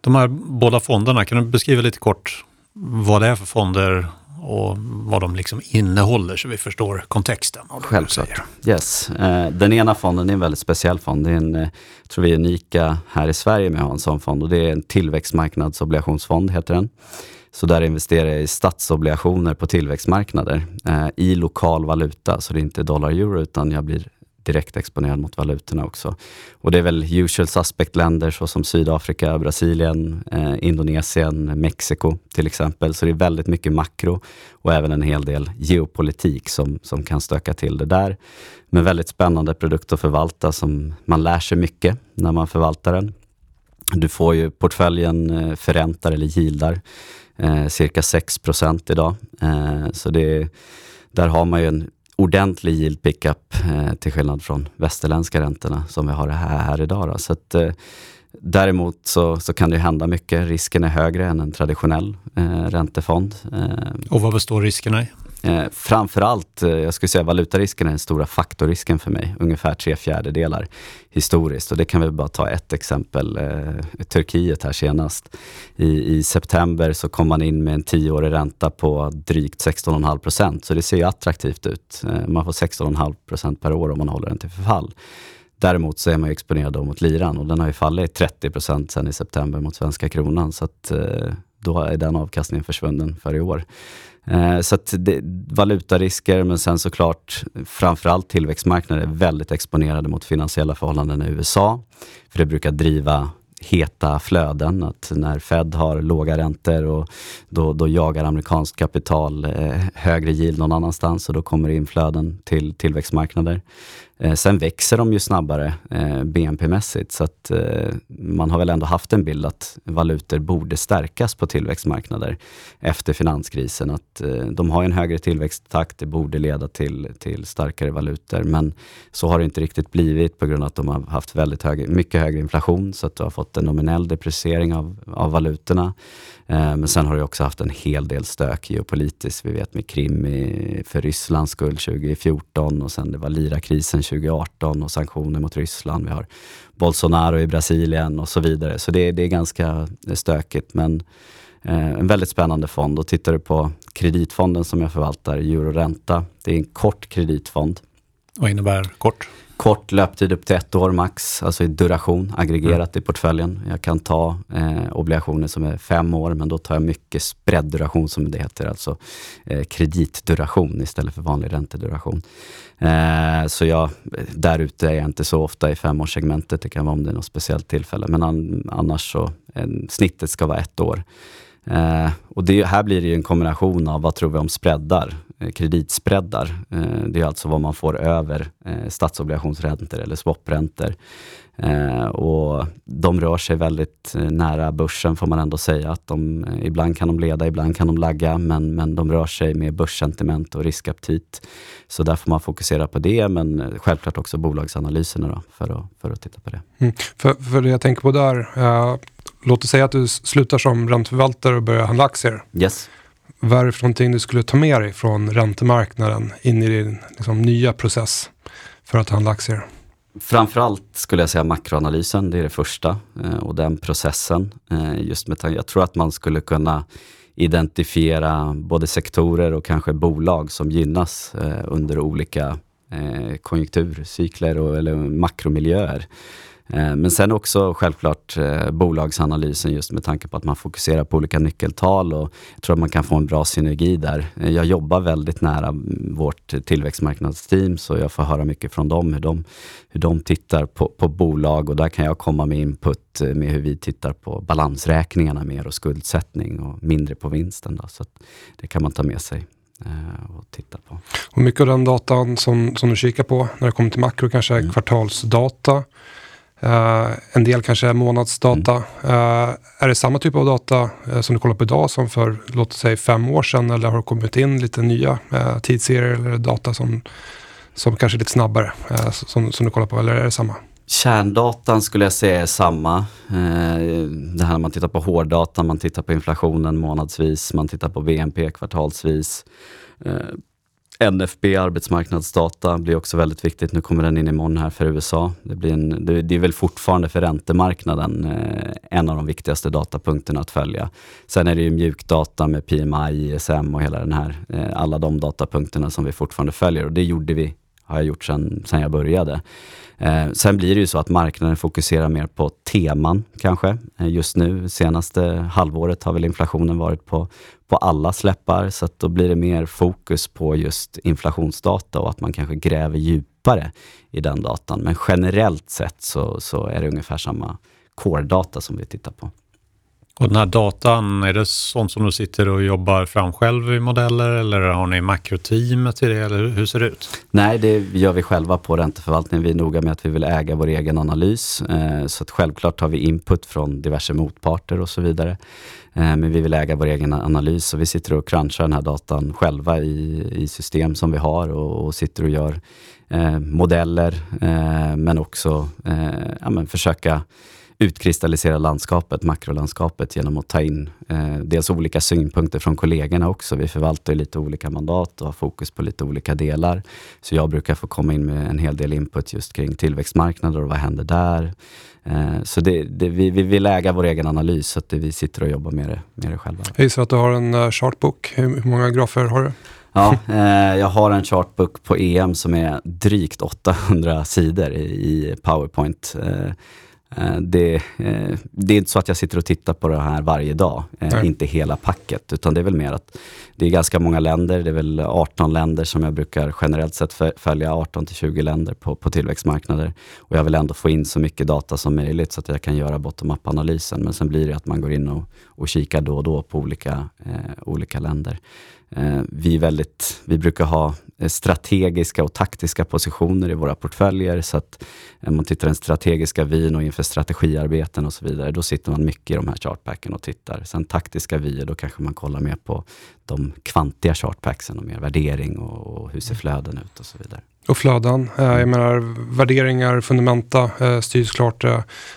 De här båda fonderna, kan du beskriva lite kort vad det är för fonder och vad de liksom innehåller så vi förstår kontexten. Självklart. Yes. Eh, den ena fonden är en väldigt speciell fond. Det är en, eh, tror vi är unika här i Sverige med att ha en sån fond och det är en tillväxtmarknadsobligationsfond heter den. Så där investerar jag i statsobligationer på tillväxtmarknader eh, i lokal valuta. Så det är inte dollar euro utan jag blir direkt exponerad mot valutorna också. Och det är väl usual suspect-länder såsom Sydafrika, Brasilien, eh, Indonesien, Mexiko till exempel. Så det är väldigt mycket makro och även en hel del geopolitik som, som kan stöka till det där. Men väldigt spännande produkt att förvalta som man lär sig mycket när man förvaltar den. Du får ju portföljen eh, förräntar eller gildar eh, cirka 6% idag. Eh, så det, där har man ju en ordentlig yield pickup eh, till skillnad från västerländska räntorna som vi har här, här idag. Då. Så att, eh, Däremot så, så kan det hända mycket. Risken är högre än en traditionell eh, räntefond. Eh, och vad består riskerna i? Eh, framförallt, eh, jag skulle säga valutarisken är den stora faktorrisken för mig. Ungefär tre fjärdedelar historiskt. Och det kan vi bara ta ett exempel. Eh, Turkiet här senast. I, I, september så kom man in med en tioårig ränta på drygt 16,5 procent. Så det ser ju attraktivt ut. Eh, man får 16,5 procent per år om man håller den till förfall. Däremot så är man ju exponerad mot liran och den har ju fallit 30 procent sedan i september mot svenska kronan. Så att, eh, då är den avkastningen försvunnen för i år. Eh, så att det, valutarisker, men sen såklart framförallt tillväxtmarknader är väldigt exponerade mot finansiella förhållanden i USA. För det brukar driva heta flöden. Att när Fed har låga räntor och då, då jagar amerikanskt kapital eh, högre yield någon annanstans och då kommer det in flöden till tillväxtmarknader. Eh, sen växer de ju snabbare eh, BNP-mässigt så att eh, man har väl ändå haft en bild att valutor borde stärkas på tillväxtmarknader efter finanskrisen. Att de har en högre tillväxttakt, det borde leda till, till starkare valutor. Men så har det inte riktigt blivit på grund av att de har haft väldigt hög, mycket högre inflation så att du har fått en nominell depreciering av, av valutorna. Men sen har du också haft en hel del stök geopolitiskt. Vi vet med Krim i, för Rysslands skull 2014 och sen det var lirakrisen 2018 och sanktioner mot Ryssland. Vi har Bolsonaro i Brasilien och så vidare. Så det, det är ganska stökigt. Men eh, en väldigt spännande fond. Och tittar du på kreditfonden som jag förvaltar, Euroränta. Det är en kort kreditfond. Vad innebär kort? Kort löptid upp till ett år max, alltså i duration aggregerat mm. i portföljen. Jag kan ta eh, obligationer som är fem år, men då tar jag mycket spread-duration som det heter, alltså eh, kreditduration istället för vanlig ränteduration. Eh, så jag, där ute är jag inte så ofta i femårssegmentet, det kan vara om det är något speciellt tillfälle, men an, annars så, en, snittet ska vara ett år. Eh, och det, här blir det ju en kombination av vad tror vi om spreadar, eh, kreditspreadar. Eh, det är alltså vad man får över eh, statsobligationsräntor eller swapräntor. Eh, och de rör sig väldigt eh, nära börsen får man ändå säga. att de, eh, Ibland kan de leda, ibland kan de lagga, men, men de rör sig med börssentiment och riskaptit. Så där får man fokusera på det, men självklart också bolagsanalyserna då, för, att, för att titta på det. Mm. För, för det jag tänker på där, eh, låt oss säga att du slutar som ränteförvaltare och börjar handla aktier. Yes. Vad är det för någonting du skulle ta med dig från räntemarknaden in i din liksom, nya process för att handla aktier? Framförallt skulle jag säga makroanalysen, det är det första. Eh, och den processen. Eh, just med jag tror att man skulle kunna identifiera både sektorer och kanske bolag som gynnas eh, under olika konjunkturcykler och, eller makromiljöer. Eh, men sen också självklart eh, bolagsanalysen just med tanke på att man fokuserar på olika nyckeltal och jag tror att man kan få en bra synergi där. Eh, jag jobbar väldigt nära vårt tillväxtmarknadsteam så jag får höra mycket från dem hur de, hur de tittar på, på bolag och där kan jag komma med input med hur vi tittar på balansräkningarna mer och skuldsättning och mindre på vinsten. Då. Så det kan man ta med sig och titta på. Och mycket av den datan som, som du kikar på när det kommer till makro kanske är mm. kvartalsdata. Uh, en del kanske är månadsdata. Mm. Uh, är det samma typ av data uh, som du kollar på idag som för, låt säga fem år sedan? Eller har det kommit in lite nya tidsserier eller data som, som kanske är lite snabbare som, som du kollar på? Eller är det samma? Kärndatan skulle jag säga är samma. Det här när man tittar på hårddata, man tittar på inflationen månadsvis, man tittar på BNP kvartalsvis. NFB, arbetsmarknadsdata, blir också väldigt viktigt. Nu kommer den in imorgon här för USA. Det, blir en, det, det är väl fortfarande för räntemarknaden eh, en av de viktigaste datapunkterna att följa. Sen är det ju mjukdata med PMI, ISM och hela den här, eh, alla de datapunkterna som vi fortfarande följer och det gjorde vi, har jag gjort sedan jag började. Eh, sen blir det ju så att marknaden fokuserar mer på teman kanske. Eh, just nu, senaste halvåret har väl inflationen varit på, på alla släppar, så att då blir det mer fokus på just inflationsdata och att man kanske gräver djupare i den datan. Men generellt sett så, så är det ungefär samma core-data som vi tittar på. Och den här datan, är det sånt som du sitter och jobbar fram själv i modeller eller har ni makroteamet till det eller hur ser det ut? Nej, det gör vi själva på ränteförvaltningen. Vi är noga med att vi vill äga vår egen analys. Eh, så att självklart har vi input från diverse motparter och så vidare. Eh, men vi vill äga vår egen analys och vi sitter och crunchar den här datan själva i, i system som vi har och, och sitter och gör eh, modeller eh, men också eh, ja, men försöka utkristallisera landskapet, makrolandskapet genom att ta in eh, dels olika synpunkter från kollegorna också. Vi förvaltar lite olika mandat och har fokus på lite olika delar. Så jag brukar få komma in med en hel del input just kring tillväxtmarknader och vad händer där? Eh, så det, det, vi, vi vill äga vår egen analys så att vi sitter och jobbar med det, med det själva. Jag gissar att du har en uh, chartbok. Hur, hur många grafer har du? Ja, eh, jag har en chartbook på EM som är drygt 800 sidor i, i Powerpoint. Eh, Eh, det, eh, det, är inte så att jag sitter och tittar på det här varje dag, eh, inte hela packet, utan det är väl mer att det är ganska många länder, det är väl 18 länder som jag brukar generellt sett följa, 18 till 20 länder på, på tillväxtmarknader. Och jag vill ändå få in så mycket data som möjligt så att jag kan göra bottom-up-analysen. Men sen blir det att man går in och, och kikar då och då på olika, eh, olika länder. Eh, vi, väldigt, vi brukar ha eh, strategiska och taktiska positioner i våra portföljer. Så att om man tittar den strategiska vyn och inför strategiarbeten och så vidare, då sitter man mycket i de här chartpacken och tittar. Sen taktiska vyer, då kanske man kollar mer på de kvantiga chartpacksen och mer värdering och, och hur ser flöden ut och så vidare. Och flöden. Eh, jag menar värderingar, fundamenta styrs klart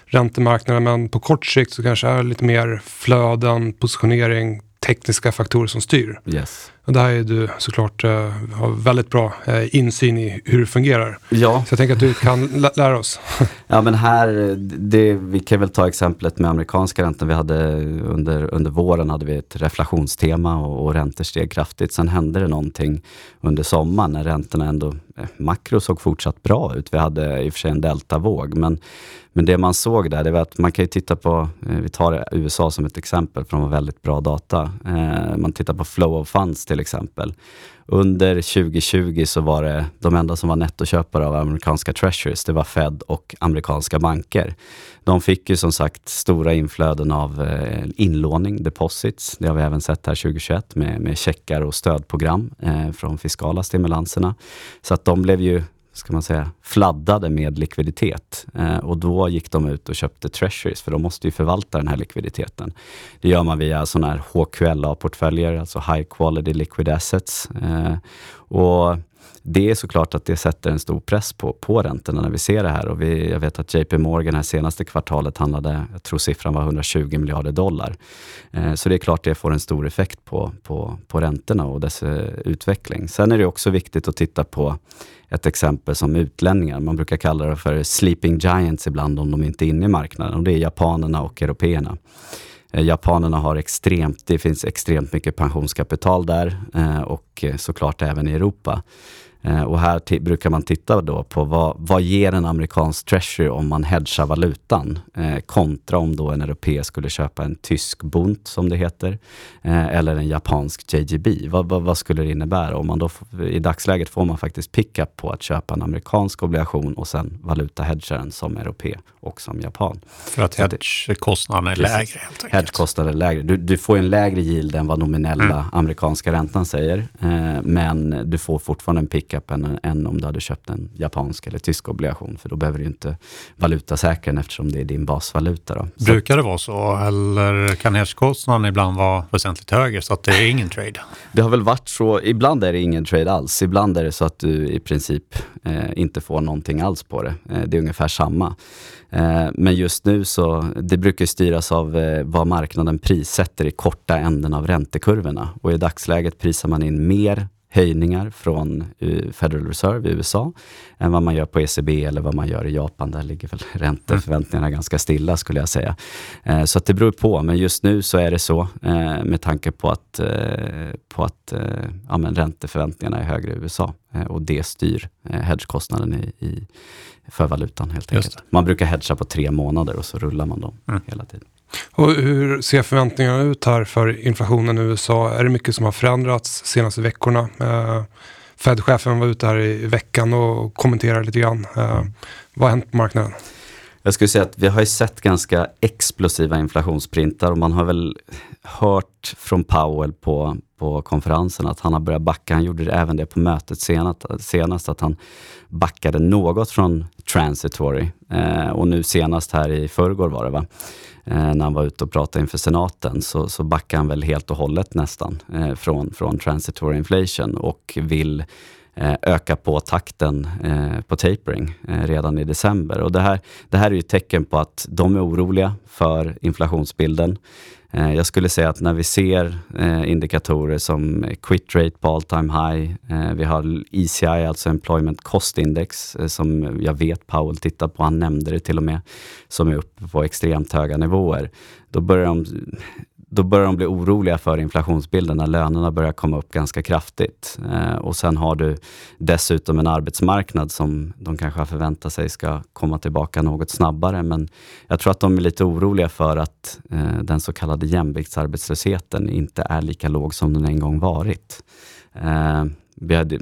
räntemarknaden men på kort sikt så kanske är lite mer flöden, positionering, tekniska faktorer som styr. Yes. Och där är du såklart uh, har väldigt bra uh, insyn i hur det fungerar. Ja. Så jag tänker att du kan lä lära oss. ja men här, det, vi kan väl ta exemplet med amerikanska räntan. Vi hade under, under våren hade vi ett reflationstema och, och räntor steg kraftigt. Sen hände det någonting under sommaren när räntorna ändå, eh, makro såg fortsatt bra ut. Vi hade i och för sig en deltavåg men men det man såg där, det var att man kan ju titta på, vi tar USA som ett exempel, för de har väldigt bra data. Eh, man tittar på flow of funds till exempel. Under 2020 så var det de enda som var nettoköpare av amerikanska treasuries, det var Fed och amerikanska banker. De fick ju som sagt stora inflöden av eh, inlåning, deposits. Det har vi även sett här 2021 med, med checkar och stödprogram eh, från fiskala stimulanserna. Så att de blev ju ska man säga, fladdade med likviditet. Eh, och då gick de ut och köpte treasuries, för de måste ju förvalta den här likviditeten. Det gör man via sådana här HQLA-portföljer, alltså High Quality Liquid Assets. Eh, och det är såklart att det sätter en stor press på, på räntorna när vi ser det här. Och vi, jag vet att JP Morgan här senaste kvartalet handlade, jag tror siffran var 120 miljarder dollar. Eh, så det är klart det får en stor effekt på, på, på räntorna och dess eh, utveckling. Sen är det också viktigt att titta på ett exempel som utlänningar. Man brukar kalla det för sleeping giants ibland om de inte är inne i marknaden och det är japanerna och européerna. Eh, japanerna har extremt, det finns extremt mycket pensionskapital där eh, och eh, såklart även i Europa. Eh, och här brukar man titta då på vad, vad ger en amerikansk treasury om man hedgar valutan eh, kontra om då en europé skulle köpa en tysk bunt som det heter eh, eller en japansk JGB. Vad, vad, vad, skulle det innebära? Om man då, I dagsläget får man faktiskt pickup på att köpa en amerikansk obligation och sen valutahedga den som europé och som japan. För att hedgekostnaden är lägre helt enkelt? Hedgekostnaden är lägre. Du, du, får en lägre yield än vad nominella mm. amerikanska räntan säger eh, men du får fortfarande en pick än, än om du hade köpt en japansk eller tysk obligation. För då behöver du inte valutasäkra den eftersom det är din basvaluta. Då. Brukar det vara så eller kan hedgekostnaden ibland vara väsentligt högre så att det är ingen trade? Det har väl varit så. Ibland är det ingen trade alls. Ibland är det så att du i princip eh, inte får någonting alls på det. Eh, det är ungefär samma. Eh, men just nu så, det brukar styras av eh, vad marknaden prissätter i korta änden av räntekurvorna. Och i dagsläget prisar man in mer höjningar från eh, Federal Reserve i USA än vad man gör på ECB eller vad man gör i Japan. Där ligger väl ränteförväntningarna mm. ganska stilla skulle jag säga. Eh, så det beror på, men just nu så är det så eh, med tanke på att, på att ja, men ränteförväntningarna är högre i USA och det styr hedgekostnaden i, i, för valutan helt enkelt. Man brukar hedga på tre månader och så rullar man dem mm. hela tiden. Och hur ser förväntningarna ut här för inflationen i USA? Är det mycket som har förändrats de senaste veckorna? Eh, Fed-chefen var ute här i veckan och kommenterade lite grann. Eh, vad har hänt på marknaden? Jag skulle säga att vi har ju sett ganska explosiva inflationsprintar och man har väl hört från Powell på, på konferensen att han har börjat backa. Han gjorde det även det på mötet senast, senast att han backade något från transitory. Eh, och nu senast här i förrgår var det va? Eh, när han var ute och pratade inför senaten så, så backade han väl helt och hållet nästan eh, från, från transitory inflation och vill eh, öka på takten eh, på tapering eh, redan i december. Och det, här, det här är ju ett tecken på att de är oroliga för inflationsbilden. Eh, jag skulle säga att när vi ser eh, indikatorer som quit rate på all time high, eh, vi har ECI, alltså Employment Cost Index, som jag vet Powell tittar på, han nämnde det till och med, som är uppe på extremt höga nivåer. Då börjar de då börjar de bli oroliga för inflationsbilden när lönerna börjar komma upp ganska kraftigt. Eh, och sen har du dessutom en arbetsmarknad som de kanske har förväntat sig ska komma tillbaka något snabbare. Men jag tror att de är lite oroliga för att eh, den så kallade jämviktsarbetslösheten inte är lika låg som den en gång varit. Eh, vi hade,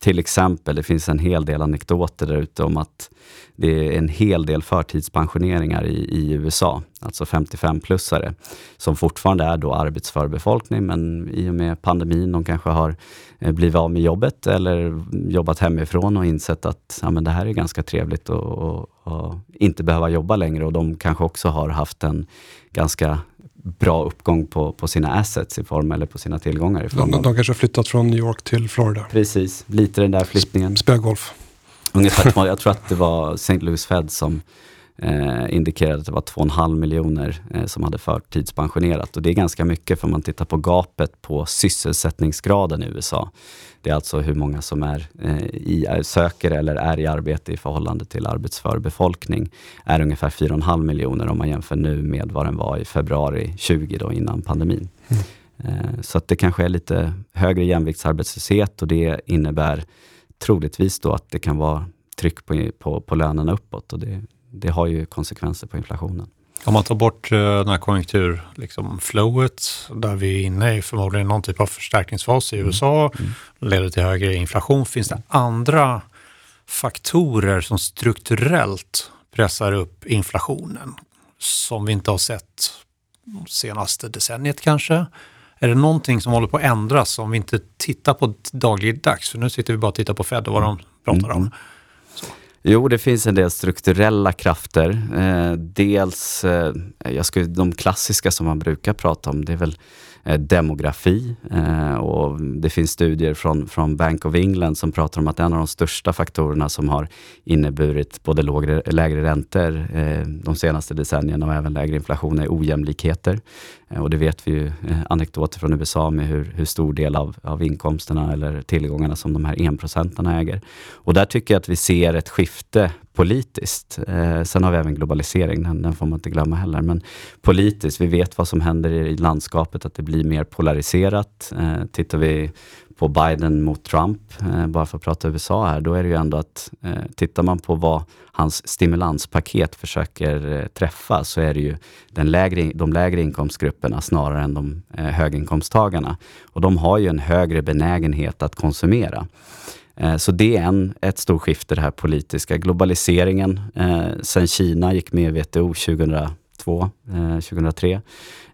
till exempel, det finns en hel del anekdoter där ute om att det är en hel del förtidspensioneringar i, i USA, alltså 55-plussare, som fortfarande är då arbetsför befolkning, men i och med pandemin, de kanske har eh, blivit av med jobbet eller jobbat hemifrån och insett att ja, men det här är ganska trevligt och, och inte behöva jobba längre. Och de kanske också har haft en ganska bra uppgång på, på sina assets i form, eller på sina tillgångar. I form de, de kanske har flyttat från New York till Florida. Precis, lite den där flyttningen. Spela golf. Ungefär, jag tror att det var St. Louis Fed som eh, indikerade att det var 2,5 miljoner eh, som hade förtidspensionerat. Och det är ganska mycket för man tittar på gapet på sysselsättningsgraden i USA. Det är alltså hur många som är, eh, i, söker eller är i arbete i förhållande till arbetsför befolkning. är ungefär 4,5 miljoner om man jämför nu med vad den var i februari 20 då, innan pandemin. Mm. Eh, så att det kanske är lite högre jämviktsarbetslöshet och det innebär troligtvis då att det kan vara tryck på, på, på lönerna uppåt och det, det har ju konsekvenser på inflationen. Om man tar bort uh, den här konjunkturflowet, liksom, där vi är inne i förmodligen någon typ av förstärkningsfas i mm. USA, mm. leder till högre inflation. Finns det andra faktorer som strukturellt pressar upp inflationen som vi inte har sett senaste decenniet kanske? Är det någonting som håller på att ändras om vi inte tittar på dagligdags? För nu sitter vi bara och tittar på Fed och vad de pratar om. Jo, det finns en del strukturella krafter. Eh, dels, eh, jag skulle, de klassiska som man brukar prata om, det är väl Eh, demografi. Eh, och det finns studier från, från Bank of England som pratar om att en av de största faktorerna som har inneburit både lågre, lägre räntor eh, de senaste decennierna och även lägre inflation är ojämlikheter. Eh, och det vet vi ju eh, anekdoter från USA med hur, hur stor del av, av inkomsterna eller tillgångarna som de här enprocentarna äger. Och där tycker jag att vi ser ett skifte politiskt. Eh, sen har vi även globalisering, den, den, får man inte glömma heller. Men politiskt, vi vet vad som händer i landskapet, att det blir mer polariserat. Eh, tittar vi på Biden mot Trump, eh, bara för att prata USA här, då är det ju ändå att eh, tittar man på vad hans stimulanspaket försöker eh, träffa så är det ju den lägre, de lägre inkomstgrupperna snarare än de eh, höginkomsttagarna. Och de har ju en högre benägenhet att konsumera. Eh, så det är en, ett stort skifte, det här politiska. Globaliseringen, eh, sen Kina gick med i WTO 2002, eh, 2003.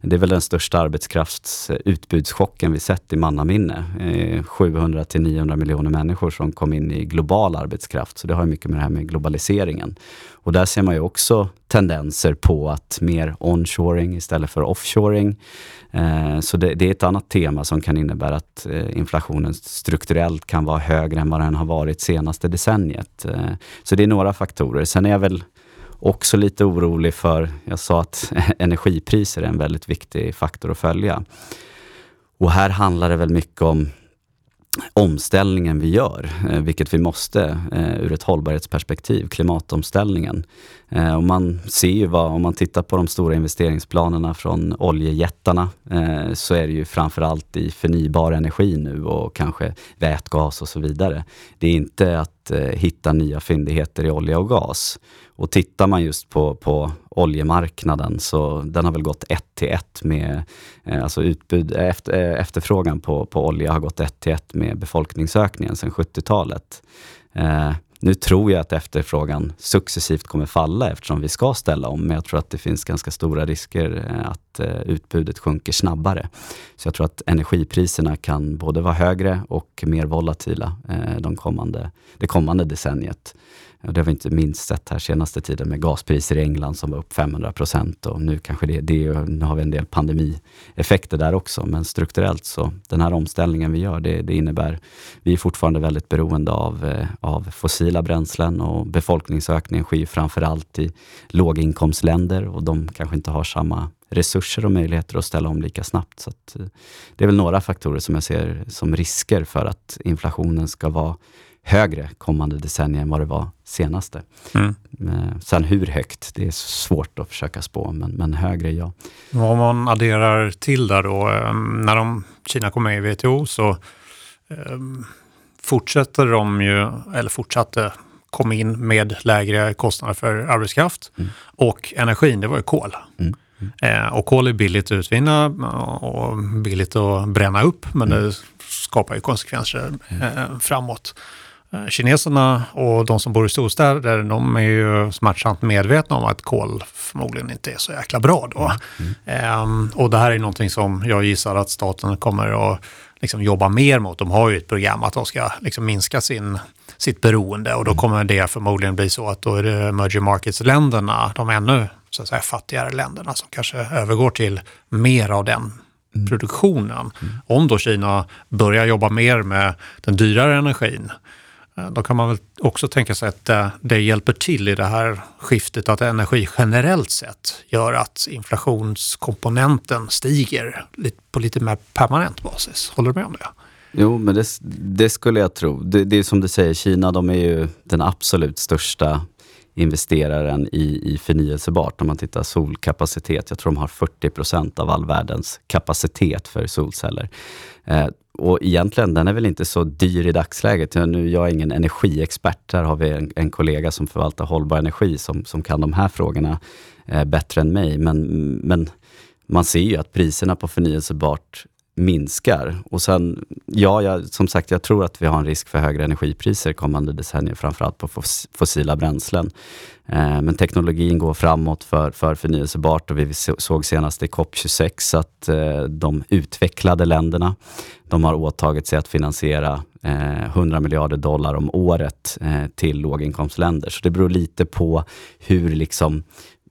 Det är väl den största arbetskraftsutbudschocken vi sett i mannaminne. Eh, 700 till 900 miljoner människor som kom in i global arbetskraft. Så det har mycket med det här med globaliseringen. Och där ser man ju också tendenser på att mer onshoring istället för offshoring. Eh, så det, det, är ett annat tema som kan innebära att eh, inflationen strukturellt kan vara högre än vad den har varit senaste decenniet. Eh, så det är några faktorer. Sen är jag väl också lite orolig för, jag sa att energipriser är en väldigt viktig faktor att följa. Och här handlar det väl mycket om omställningen vi gör, eh, vilket vi måste eh, ur ett hållbarhetsperspektiv, klimatomställningen. Eh, och man ser ju vad, om man tittar på de stora investeringsplanerna från oljejättarna, så är det ju framförallt i förnybar energi nu och kanske vätgas och så vidare. Det är inte att Eh, hitta nya fyndigheter i olja och gas. Och tittar man just på, på oljemarknaden så den har väl gått ett till ett med, eh, alltså utbud, eh, efter, eh, efterfrågan på, på olja har gått ett till ett med befolkningsökningen sedan 70-talet. Nu tror jag att efterfrågan successivt kommer falla eftersom vi ska ställa om, men jag tror att det finns ganska stora risker eh, att eh, utbudet sjunker snabbare. Så jag tror att energipriserna kan både vara högre och mer volatila eh, de kommande, det kommande decenniet. Det har vi inte minst sett här senaste tiden med gaspriser i England som var upp 500 procent och nu kanske det, det, nu har vi en del pandemieffekter där också. Men strukturellt så, den här omställningen vi gör, det, det innebär, vi är fortfarande väldigt beroende av, eh, av fossila bränslen och befolkningsökningen sker framförallt i låginkomstländer och de kanske inte har samma resurser och möjligheter att ställa om lika snabbt. Så att, eh, det är väl några faktorer som jag ser som risker för att inflationen ska vara högre kommande decennier än vad det var senaste. Mm. Eh, sen hur högt, det är svårt att försöka spå, men, men högre ja. Om man adderar till där då, ehm, när de, Kina kom med i WTO så um, fortsätter de ju, eller fortsatte komma in med lägre kostnader för arbetskraft mm. och energin, det var ju kol. Mm. Mm. Eh, och kol är billigt att utvinna och billigt att bränna upp, men det skapar ju konsekvenser eh, framåt. Eh, kineserna och de som bor i storstäder, de är ju smärtsamt medvetna om att kol förmodligen inte är så jäkla bra då. Mm. Ehm, och det här är någonting som jag gissar att staten kommer att liksom jobba mer mot. De har ju ett program att de ska liksom minska sin, sitt beroende och då mm. kommer det förmodligen bli så att då är det emerging markets-länderna, de ännu så att säga, fattigare länderna som kanske övergår till mer av den mm. produktionen. Mm. Om då Kina börjar jobba mer med den dyrare energin Eh, då kan man väl också tänka sig att det, det, hjälper till i det här skiftet att energi generellt sett gör att inflationskomponenten stiger på lite mer permanent basis. Håller du med om det? Jo, men det, det skulle jag tro. Det, det, är som du säger, Kina de är ju den absolut största investeraren i, i förnyelsebart. Om man tittar solkapacitet, jag tror de har 40 procent av all världens kapacitet för solceller. Eh, och egentligen, den är väl inte så dyr i dagsläget. Nu, jag är ingen energiexpert. Här har vi en, en kollega som förvaltar hållbar energi som, som kan de här frågorna eh, bättre än mig. Men, men man ser ju att priserna på förnyelsebart minskar. Och sen, ja, jag, som sagt, jag tror att vi har en risk för högre energipriser kommande decennier, framförallt på fossila bränslen. Eh, men teknologin går framåt för, för förnyelsebart och vi såg senast i COP26 att eh, de utvecklade länderna, de har åtagit sig att finansiera eh, 100 miljarder dollar om året eh, till låginkomstländer. Så det beror lite på hur liksom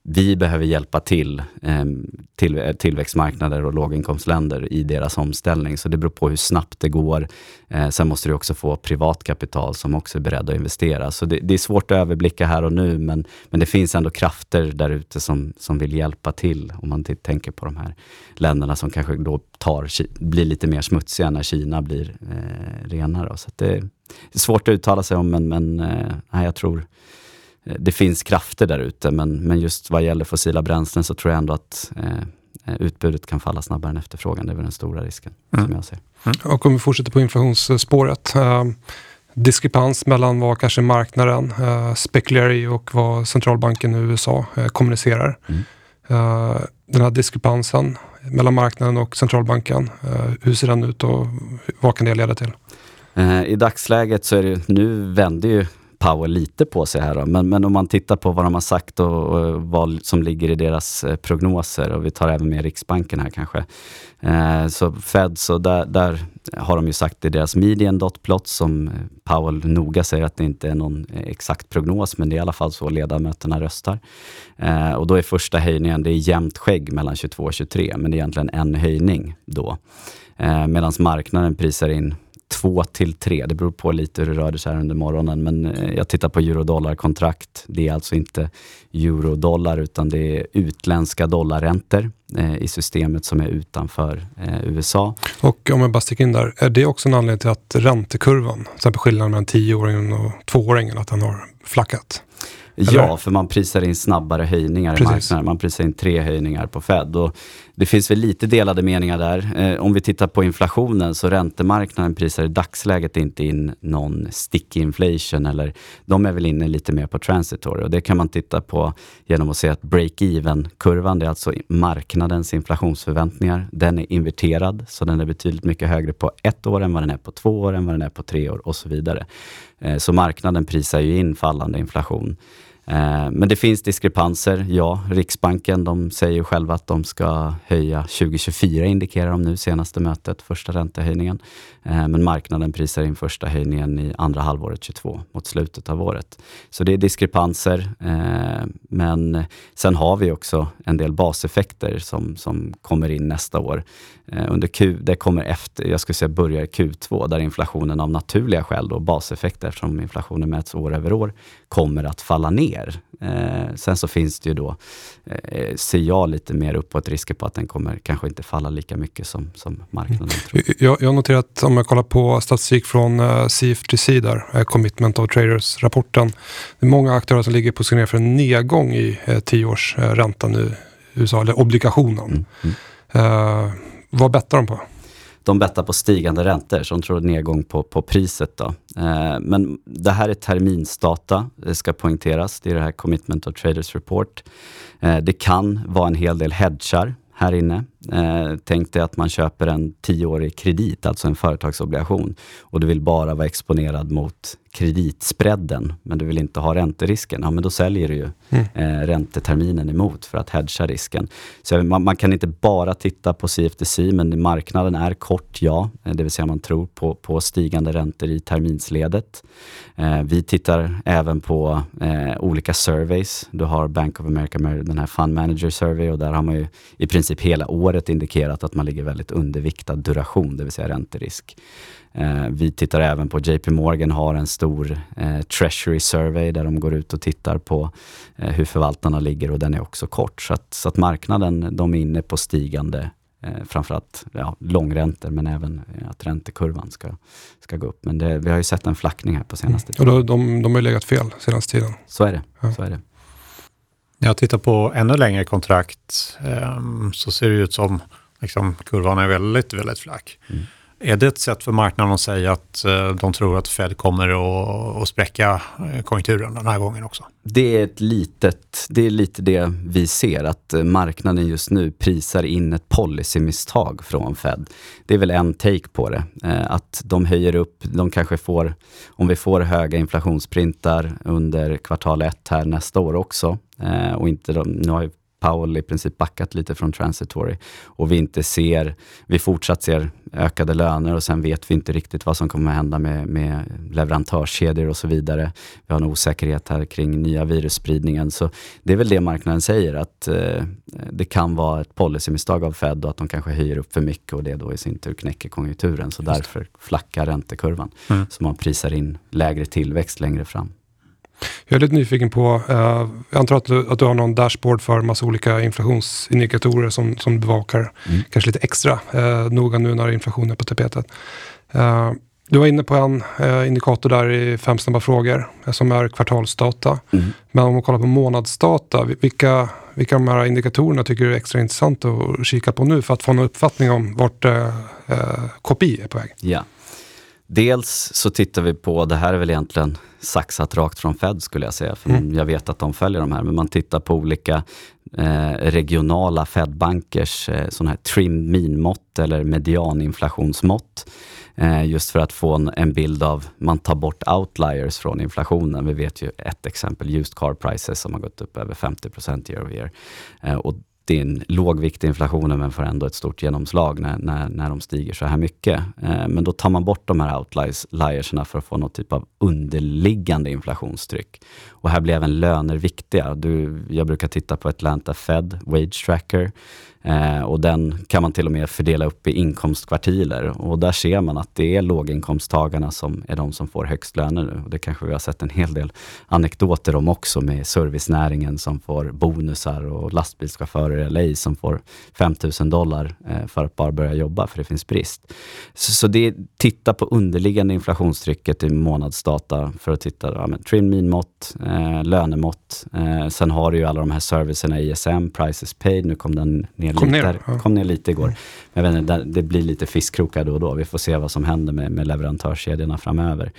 vi behöver hjälpa till, ehm, till eh, tillväxtmarknader och låginkomstländer i deras omställning. Så det beror på hur snabbt det går. Eh, sen måste du också få privat kapital som också är beredd att investera. Så det, det, är svårt att överblicka här och nu, men, men det finns ändå krafter där ute som, som vill hjälpa till. Om man tänker på de här länderna som kanske då tar, blir lite mer smutsiga när Kina blir eh, renare. Så det, det, är svårt att uttala sig om, men, men eh, jag tror det finns krafter där ute, men, men just vad gäller fossila bränslen så tror jag ändå att eh, utbudet kan falla snabbare än efterfrågan. Det är väl den stora risken mm. som jag ser. Mm. Och om vi fortsätter på inflationsspåret. Eh, diskrepans mellan vad kanske marknaden eh, spekulerar i och vad centralbanken i USA eh, kommunicerar. Mm. Eh, den här diskrepansen mellan marknaden och centralbanken, eh, hur ser den ut och vad kan det leda till? Eh, I dagsläget så är det, nu vänder ju Powell lite på sig här. Då. Men, men om man tittar på vad de har sagt och, och vad som ligger i deras eh, prognoser och vi tar även med Riksbanken här kanske. Eh, så Fed, så där, där, har de ju sagt i deras median dot plot som Powell noga säger att det inte är någon exakt prognos, men det är i alla fall så ledamöterna röstar. Eh, och då är första höjningen, det är jämnt skägg mellan 22 och 23, men det är egentligen en höjning då. Eh, Medan marknaden prisar in två till tre. Det beror på lite hur det rörde sig här under morgonen. Men eh, jag tittar på eurodollarkontrakt. Det är alltså inte eurodollar utan det är utländska dollarräntor eh, i systemet som är utanför eh, USA. Och om jag bara sticker in där, är det också en anledning till att räntekurvan, till exempel skillnaden mellan tioåringen och tvååringen, att den har flackat? Eller? Ja, för man prisar in snabbare höjningar Precis. i marknaden. Man prisar in tre höjningar på Fed. Och det finns väl lite delade meningar där. Eh, om vi tittar på inflationen så räntemarknaden prisar i dagsläget inte in någon sticky inflation eller de är väl inne lite mer på transitory och det kan man titta på genom att se att break-even-kurvan, det är alltså marknadens inflationsförväntningar, den är inverterad så den är betydligt mycket högre på ett år än vad den är på två år, än vad den är på tre år och så vidare. Eh, så marknaden prisar ju in fallande inflation. Eh, men det finns diskrepanser, ja. Riksbanken de säger själva att de ska höja 2024, indikerar de nu senaste mötet, första räntehöjningen. Eh, men marknaden prisar in första höjningen i andra halvåret 22 mot slutet av året. Så det är diskrepanser. Eh, men sen har vi också en del baseffekter som, som kommer in nästa år. Eh, under Q, det kommer efter, jag skulle säga börjar i Q2, där inflationen av naturliga skäl, då, baseffekter eftersom inflationen mäts år över år, kommer att falla ner. Sen så finns det ju då, ser jag lite mer uppåt risker på att den kommer kanske inte falla lika mycket som, som marknaden tror. Jag, jag noterar att om jag kollar på statistik från CFTC där, uh, Commitment of Traders-rapporten. Det är många aktörer som ligger positionerade för en nedgång i uh, tioårsräntan uh, i USA, eller obligationen. Mm, mm. vad bettar de på? de bettar på stigande räntor, så de tror nedgång på, på priset. Då. Eh, men det här är terminsdata, det ska poängteras. Det är det här Commitment of Traders Report. Eh, det kan vara en hel del hedgar här inne. Eh, tänk dig att man köper en tioårig kredit, alltså en företagsobligation och du vill bara vara exponerad mot kreditspreaden, men du vill inte ha ränterisken. Ja, men då säljer du ju mm. eh, ränteterminen emot för att hedga risken. Så man, man, kan inte bara titta på CFTC, men marknaden är kort, ja. Eh, det vill säga man tror på, på stigande räntor i terminsledet. Eh, vi tittar även på eh, olika surveys. Du har Bank of America, den här Fund Manager Survey och där har man ju i princip hela året indikerat att man ligger väldigt underviktad duration, det vill säga ränterisk. Eh, vi tittar även på JP Morgan har en stor eh, Treasury Survey där de går ut och tittar på eh, hur förvaltarna ligger och den är också kort. Så att, så att marknaden, de är inne på stigande eh, framförallt ja, långräntor men även att räntekurvan ska, ska gå upp. Men det, vi har ju sett en flackning här på senaste tiden. Mm. Och då, de, de har legat fel senaste tiden. Så är det. Ja. Så är det. När Jag tittar på ännu längre kontrakt eh, så ser det ut som liksom, kurvan är väldigt, väldigt flack. Mm. Är det ett sätt för marknaden att säga att eh, de tror att Fed kommer att, spräcka eh, konjunkturen den här gången också? Det är, ett litet, det är lite det vi ser, att eh, marknaden just nu prisar in ett policymisstag från Fed. Det är väl en take på det. Att de höjer upp, de kanske får, om vi får höga inflationsprintar under kvartal ett här nästa år också, och inte de, nu har Powell i princip backat lite från transitory och vi inte ser, vi fortsatt ser ökade löner och sen vet vi inte riktigt vad som kommer att hända med, med leverantörskedjor och så vidare. Vi har en osäkerhet här kring nya virusspridningen. Så det är väl det marknaden säger, att eh, det kan vara ett policymisstag av Fed och att de kanske höjer upp för mycket och det då i sin tur knäcker konjunkturen. Så därför flackar räntekurvan. Mm. Så man prisar in lägre tillväxt längre fram. Jag är lite nyfiken på, eh, jag antar att du, att du har någon dashboard för massa olika inflationsindikatorer som, som bevakar mm. kanske lite extra eh, noga nu när inflationen är på tapetet. Eh, du var inne på en eh, indikator där i fem snabba frågor eh, som är kvartalsdata. Mm. Men om man kollar på månadsdata, vilka, vilka av de här indikatorerna tycker du är extra intressanta att kika på nu för att få en uppfattning om vart eh, eh KPI är på väg? Ja. Dels så tittar vi på, det här är väl egentligen saxat rakt från Fed skulle jag säga, för mm. jag vet att de följer de här, men man tittar på olika eh, regionala Fed-bankers eh, sådana här trim minmått eller medianinflationsmått. Eh, just för att få en, en, bild av, man tar bort outliers från inflationen. Vi vet ju ett exempel, used car prices som har gått upp över 50 year over year. Eh, och din lågvikt i inflationen men får ändå ett stort genomslag när, när, när de stiger så här mycket. Eh, men då tar man bort de här outlierserna för att få någon typ av underliggande inflationstryck. Och här blir även löner viktiga. Du, jag brukar titta på Atlanta Fed, Wage Tracker. Eh, och den kan man till och med fördela upp i inkomstkvartiler och där ser man att det är låginkomsttagarna som är de som får högst löner nu. Och det kanske vi har sett en hel del anekdoter om också med servicenäringen som får bonusar och lastbilschaufförer i LA som får 5000 dollar eh, för att bara börja jobba för det finns brist. Så, så det, titta på underliggande inflationstrycket i månadsdata för att titta, ja, men, trim minmått, eh, lönemått. Eh, sen har du ju alla de här servicerna ISM, prices paid, nu kom den ner kom ner, ja. kom ner lite igår. Men jag vet inte, det blir lite fiskkrokar då och då. Vi får se vad som händer med, med leverantörskedjorna framöver.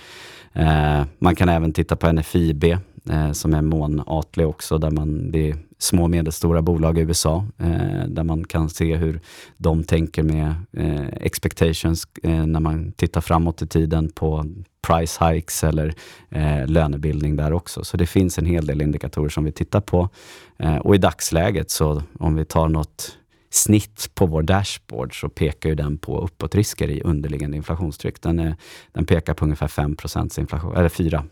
Eh, man kan även titta på NFIB eh, som är månatlig också, där man, det är små och medelstora bolag i USA, eh, där man kan se hur de tänker med eh, expectations eh, när man tittar framåt i tiden på price hikes eller eh, lönebildning där också. Så det finns en hel del indikatorer som vi tittar på. Eh, och i dagsläget, så om vi tar något snitt på vår dashboard så pekar ju den på uppåtrisker i underliggande inflationstryck. Den, är, den pekar på ungefär 5 inflation, eller 4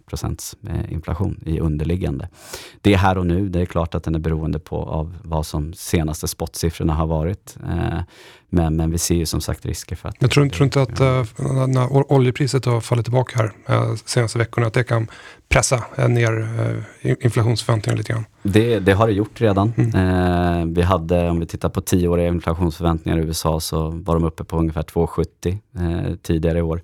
eh, inflation i underliggande. Det är här och nu. Det är klart att den är beroende på av vad som senaste spotsiffrorna har varit. Eh, men, men vi ser ju som sagt risker för att... Jag tror, tror inte att uh, när oljepriset har fallit tillbaka här uh, senaste veckorna, att det kan pressa ner inflationsförväntningarna lite grann? Det, det har det gjort redan. Mm. vi hade, om vi tittar på tioåriga inflationsförväntningar i USA, så var de uppe på ungefär 2,70 tidigare i år.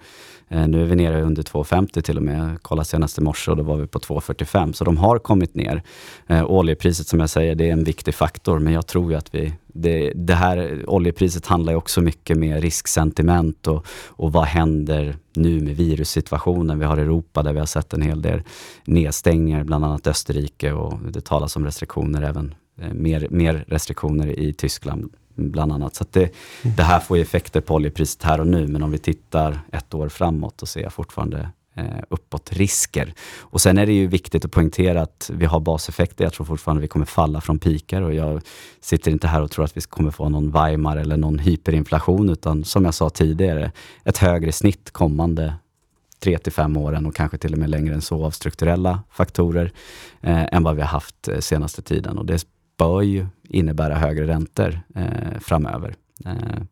Eh, nu är vi nere under 2,50 till och med. Kolla kollade senast i morse och då var vi på 2,45. Så de har kommit ner. Eh, oljepriset som jag säger, det är en viktig faktor, men jag tror ju att vi det, det, här oljepriset handlar ju också mycket med risksentiment och, och vad händer nu med virussituationen. Vi har Europa där vi har sett en hel del nedstängningar, bland annat Österrike och det talas om restriktioner även, eh, mer, mer restriktioner i Tyskland bland annat. Så det, mm. det här får ju effekter på oljepriset här och nu, men om vi tittar ett år framåt, då ser jag fortfarande eh, uppåt risker. Och sen är det ju viktigt att poängtera att vi har baseffekter. Jag tror fortfarande vi kommer falla från pikar och jag sitter inte här och tror att vi kommer få någon Weimar eller någon hyperinflation, utan som jag sa tidigare, ett högre snitt kommande tre till fem åren och kanske till och med längre än så av strukturella faktorer eh, än vad vi har haft eh, senaste tiden. Och det bör ju innebära högre räntor eh, framöver. Eh,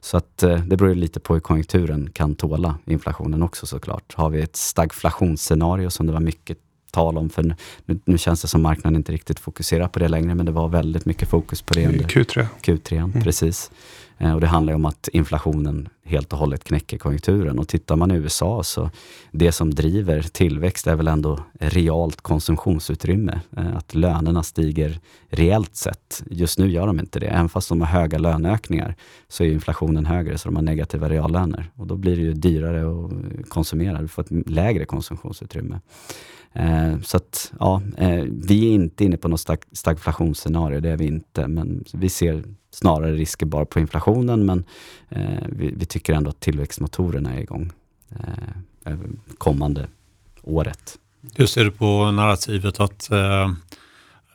så att eh, det beror lite på hur konjunkturen kan tåla inflationen också såklart. Har vi ett stagflationsscenario som det var mycket tal om, för nu, nu, känns det som marknaden inte riktigt fokuserar på det längre, men det var väldigt mycket fokus på det under Q3. Q3, mm. precis. Eh, och det handlar om att inflationen helt och hållet knäcker konjunkturen. Och tittar man i USA så det som driver tillväxt är väl ändå realt konsumtionsutrymme. Eh, att lönerna stiger reellt sett. Just nu gör de inte det. Även fast de har höga löneökningar så är inflationen högre så de har negativa reallöner. Och då blir det ju dyrare att konsumera. Du får ett lägre konsumtionsutrymme. Eh, så att, ja, eh, vi är inte inne på något stag stagflationsscenario, det är vi inte. Men vi ser snarare risker bara på inflationen, men eh, vi, vi, tycker ändå att tillväxtmotorerna är igång eh, kommande året. Hur ser du på narrativet att eh,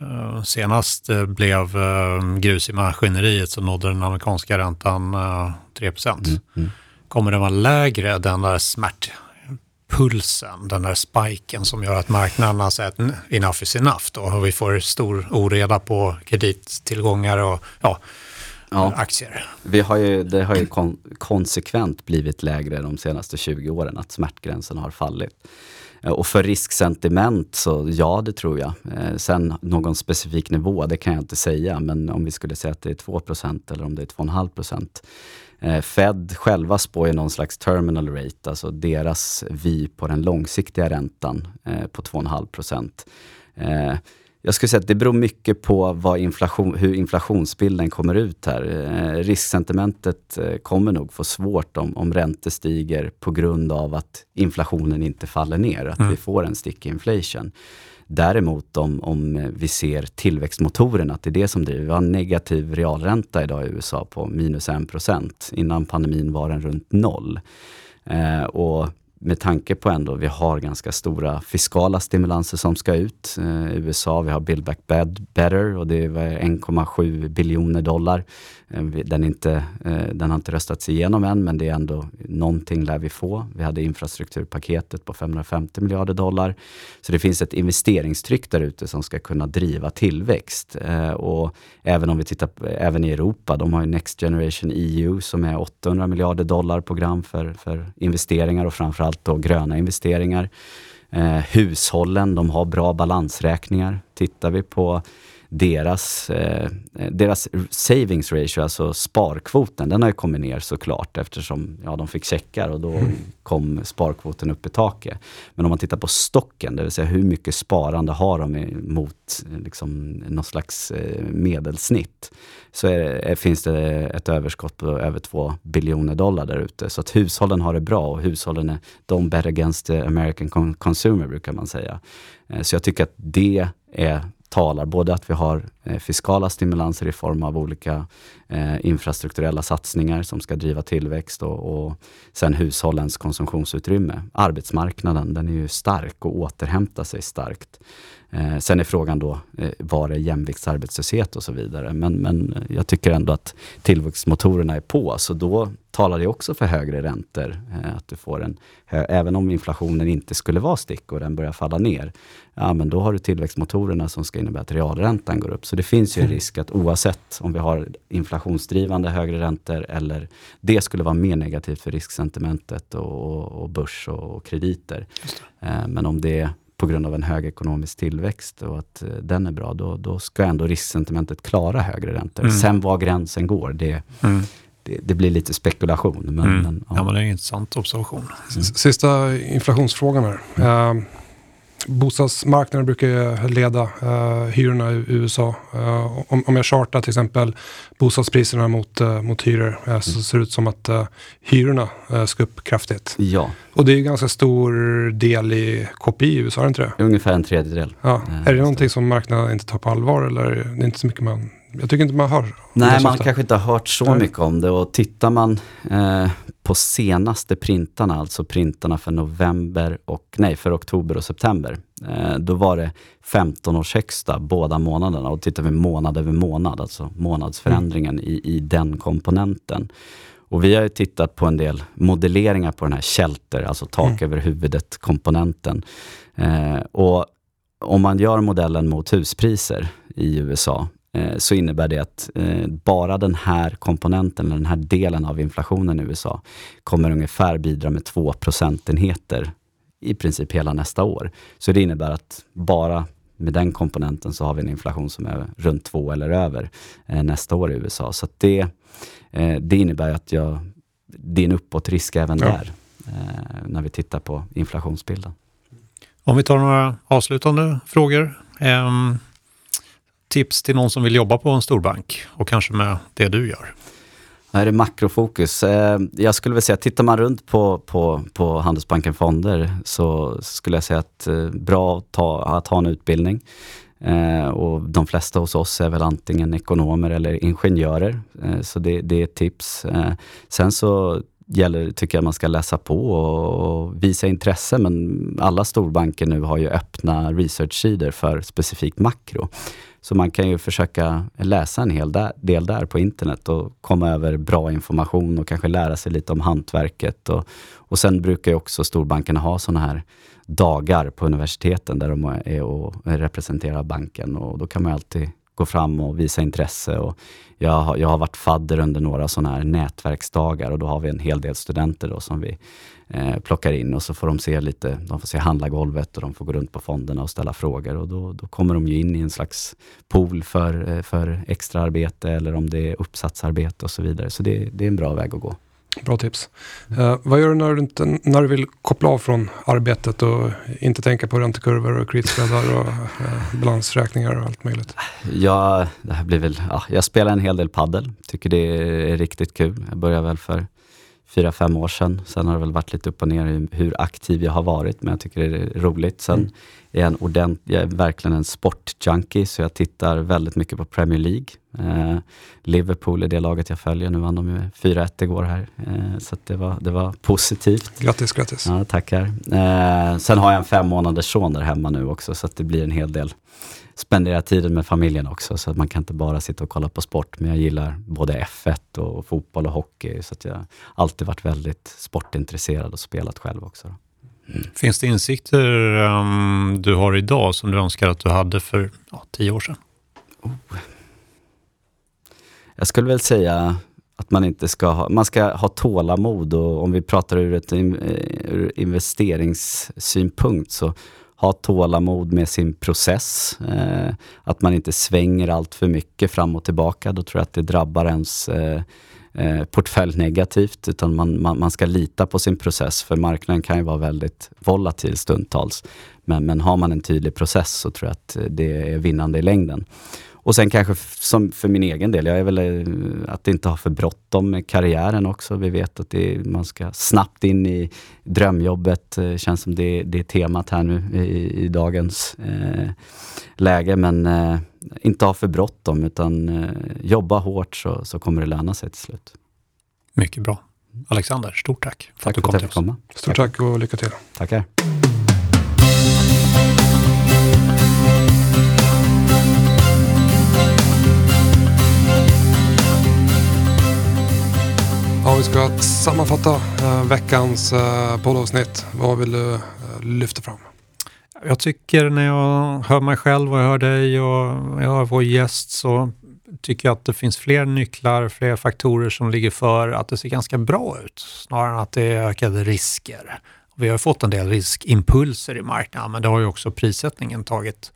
eh senast blev eh, grus i maskineriet så nådde den amerikanska räntan eh, 3 mm, mm. Kommer den vara lägre, den där smärt pulsen, den där spiken som gör att marknaderna säger att enough is enough då, och vi får stor oreda på kredittillgångar och ja, ja. aktier. Vi har ju, det har ju kon konsekvent blivit lägre de senaste 20 åren, att smärtgränsen har fallit. Eh, och för risksentiment så ja, det tror jag. Eh, sen någon specifik nivå, det kan jag inte säga, men om vi skulle säga att det är 2% eller om det är 2,5 Eh, Fed själva spår ju någon slags terminal rate, alltså deras vy på den långsiktiga räntan på 2,5 procent. Eh, jag skulle säga att det beror mycket på vad inflation, hur inflationsbilden kommer ut här. Eh, risksentimentet eh, kommer nog få svårt om, om räntor stiger på grund av att inflationen inte faller ner, att mm. vi får en sticky inflation. Däremot om, om vi ser tillväxtmotorerna, att det är det som driver. Vi har en negativ realränta idag i USA på minus 1 Innan pandemin var den runt noll. Eh, och med tanke på ändå vi har ganska stora fiskala stimulanser som ska ut. Eh, I USA vi har Build Back Better och det är 1,7 biljoner dollar. Eh, den, inte, eh, den har inte röstats igenom än, men det är ändå någonting lär vi få. Vi hade infrastrukturpaketet på 550 miljarder dollar. Så det finns ett investeringstryck där ute som ska kunna driva tillväxt. Eh, och även om vi tittar på, även i Europa, de har ju Next Generation EU som är 800 miljarder dollar program för, för investeringar och framförallt då gröna investeringar. Eh, hushållen, de har bra balansräkningar. Tittar vi på deras, eh, deras savings ratio, alltså sparkvoten, den har ju kommit ner såklart eftersom ja, de fick checkar och då mm. kom sparkvoten upp i taket. Men om man tittar på stocken, det vill säga hur mycket sparande har de mot liksom, någon slags eh, medelsnitt, så är, finns det ett överskott på över 2 biljoner dollar där ute. Så att hushållen har det bra och hushållen är de bet against the American consumer brukar man säga. Eh, så jag tycker att det är talar både att vi har eh, fiskala stimulanser i form av olika eh, infrastrukturella satsningar som ska driva tillväxt och, och sen hushållens konsumtionsutrymme. Arbetsmarknaden, den är ju stark och återhämtar sig starkt. Eh, sen är frågan då, eh, var är jämviktsarbetslöshet och så vidare. Men, men jag tycker ändå att tillväxtmotorerna är på, så då talar det också för högre räntor. Eh, att du får en, även om inflationen inte skulle vara stick och den börjar falla ner, ja men då har du tillväxtmotorerna som ska innebära att realräntan går upp. Så det finns ju en risk att oavsett om vi har inflationsdrivande högre räntor eller det skulle vara mer negativt för risksentimentet och, och, och börs och, och krediter. Eh, men om det är på grund av en hög ekonomisk tillväxt och att eh, den är bra, då, då ska ändå risksentimentet klara högre räntor. Mm. Sen var gränsen går, det, mm. det, det, blir lite spekulation. Men, mm. men, ja. ja. men det är en intressant observation. Sista inflationsfrågan här. Uh, bostadsmarknaden brukar leda uh, hyrorna i USA. Uh, om, om jag chartar till exempel bostadspriserna mot, uh, mot hyror uh, så mm. ser det ut som att hyrorna ska upp kraftigt. Ja. Och det är ju ganska stor del i KPI i USA, är det inte det? Ungefär en tredjedel. Ja. är det någonting som marknaden inte tar på allvar eller är det inte så mycket man jag tycker inte man hör Nej, man kanske inte har hört så Nej. mycket om det och tittar man eh, på senaste printarna, alltså printarna för november och, nej, för oktober och september, eh, då var det 15 års högsta båda månaderna och tittar vi månad över månad, alltså månadsförändringen mm. i, i den komponenten. Och vi har ju tittat på en del modelleringar på den här shelter, alltså tak mm. över huvudet-komponenten. Eh, och om man gör modellen mot huspriser i USA, så innebär det att eh, bara den här komponenten, den här delen av inflationen i USA, kommer ungefär bidra med 2 procentenheter i princip hela nästa år. Så det innebär att bara med den komponenten så har vi en inflation som är runt 2 eller över eh, nästa år i USA. Så det, det innebär att jag, det är en uppåtrisk även ja. där, när vi tittar på inflationsbilden. Om vi tar några avslutande frågor. Um tips till någon som vill jobba på en storbank och kanske med det du gör? Här är makrofokus. Eh, jag skulle väl säga, tittar man runt på, på, på Handelsbanken Fonder så skulle jag säga att eh, bra att, ta, att ha en utbildning. Eh, och de flesta hos oss är väl antingen ekonomer eller ingenjörer. så det, det är ett tips. sen så gäller, tycker jag man ska läsa på och visa intresse. Men alla storbanker nu har ju öppna research-sidor för specifikt makro. Så man kan ju försöka läsa en hel del där på internet och komma över bra information och kanske lära sig lite om hantverket. Och, och sen brukar ju också storbankerna ha sådana här dagar på universiteten där de är och representerar banken och då kan man alltid gå fram och visa intresse. Och jag, har, jag har varit fadder under några sådana här nätverksdagar och då har vi en hel del studenter då som vi eh, plockar in och så får de se lite, de får se handlargolvet och de får gå runt på fonderna och ställa frågor och då, då kommer de ju in i en slags pool för, eh, för extraarbete eller om det är uppsatsarbete och så vidare. Så det, det är en bra väg att gå. Bra tips. Uh, vad gör du när du, inte, när du vill koppla av från arbetet och inte tänka på räntekurvor och kreditspreadar och uh, balansräkningar och allt möjligt? Ja, det här blir väl, ja, jag spelar en hel del paddel. Tycker det är riktigt kul. Jag började väl för fyra, fem år sedan. Sen har det väl varit lite upp och ner hur aktiv jag har varit, men jag tycker det är roligt. Sen mm. är jag, en ordent, jag är verkligen en sportjunkie, så jag tittar väldigt mycket på Premier League. Eh, Liverpool är det laget jag följer. Nu vann de ju 4-1 igår här, eh, så det, var, det var positivt. Grattis, grattis. Ja, tackar. Eh, sen har jag en fem månaders son där hemma nu också, så det blir en hel del spendera tiden med familjen också, så att man kan inte bara sitta och kolla på sport. Men jag gillar både F1 och fotboll och hockey, så att jag alltid varit väldigt sportintresserad och spelat själv också. Mm. Finns det insikter um, du har idag som du önskar att du hade för ja, tio år sedan? Oh. Jag skulle väl säga att man inte ska ha, man ska ha tålamod och om vi pratar ur ett ur investeringssynpunkt så ha tålamod med sin process. Eh, att man inte svänger allt för mycket fram och tillbaka. Då tror jag att det drabbar ens eh, eh, portfölj negativt. Utan man, man, man, ska lita på sin process. För marknaden kan ju vara väldigt volatil stundtals. Men, men har man en tydlig process så tror jag att eh, det är vinnande i längden. Och sen kanske som för min egen del, jag är väl eh, att inte ha för bråttom med karriären också. Vi vet att är, man ska snabbt in i drömjobbet. Det eh, känns som det, det är temat här nu i, i dagens eh, läge. Men eh, inte ha för bråttom utan eh, jobba hårt så, så kommer det löna sig till slut. Mycket bra. Alexander, stort tack för tack att du kom för att till oss. Stort tack och lycka till. Tackar. Om vi ska sammanfatta uh, veckans uh, poddavsnitt. Vad vill du uh, lyfta fram? Jag tycker när jag hör mig själv och jag hör dig och jag hör vår gäst så tycker jag att det finns fler nycklar, fler faktorer som ligger för att det ser ganska bra ut, snarare än att det är ökade risker. Vi har fått en del riskimpulser i marknaden, men det har ju också prissättningen tagit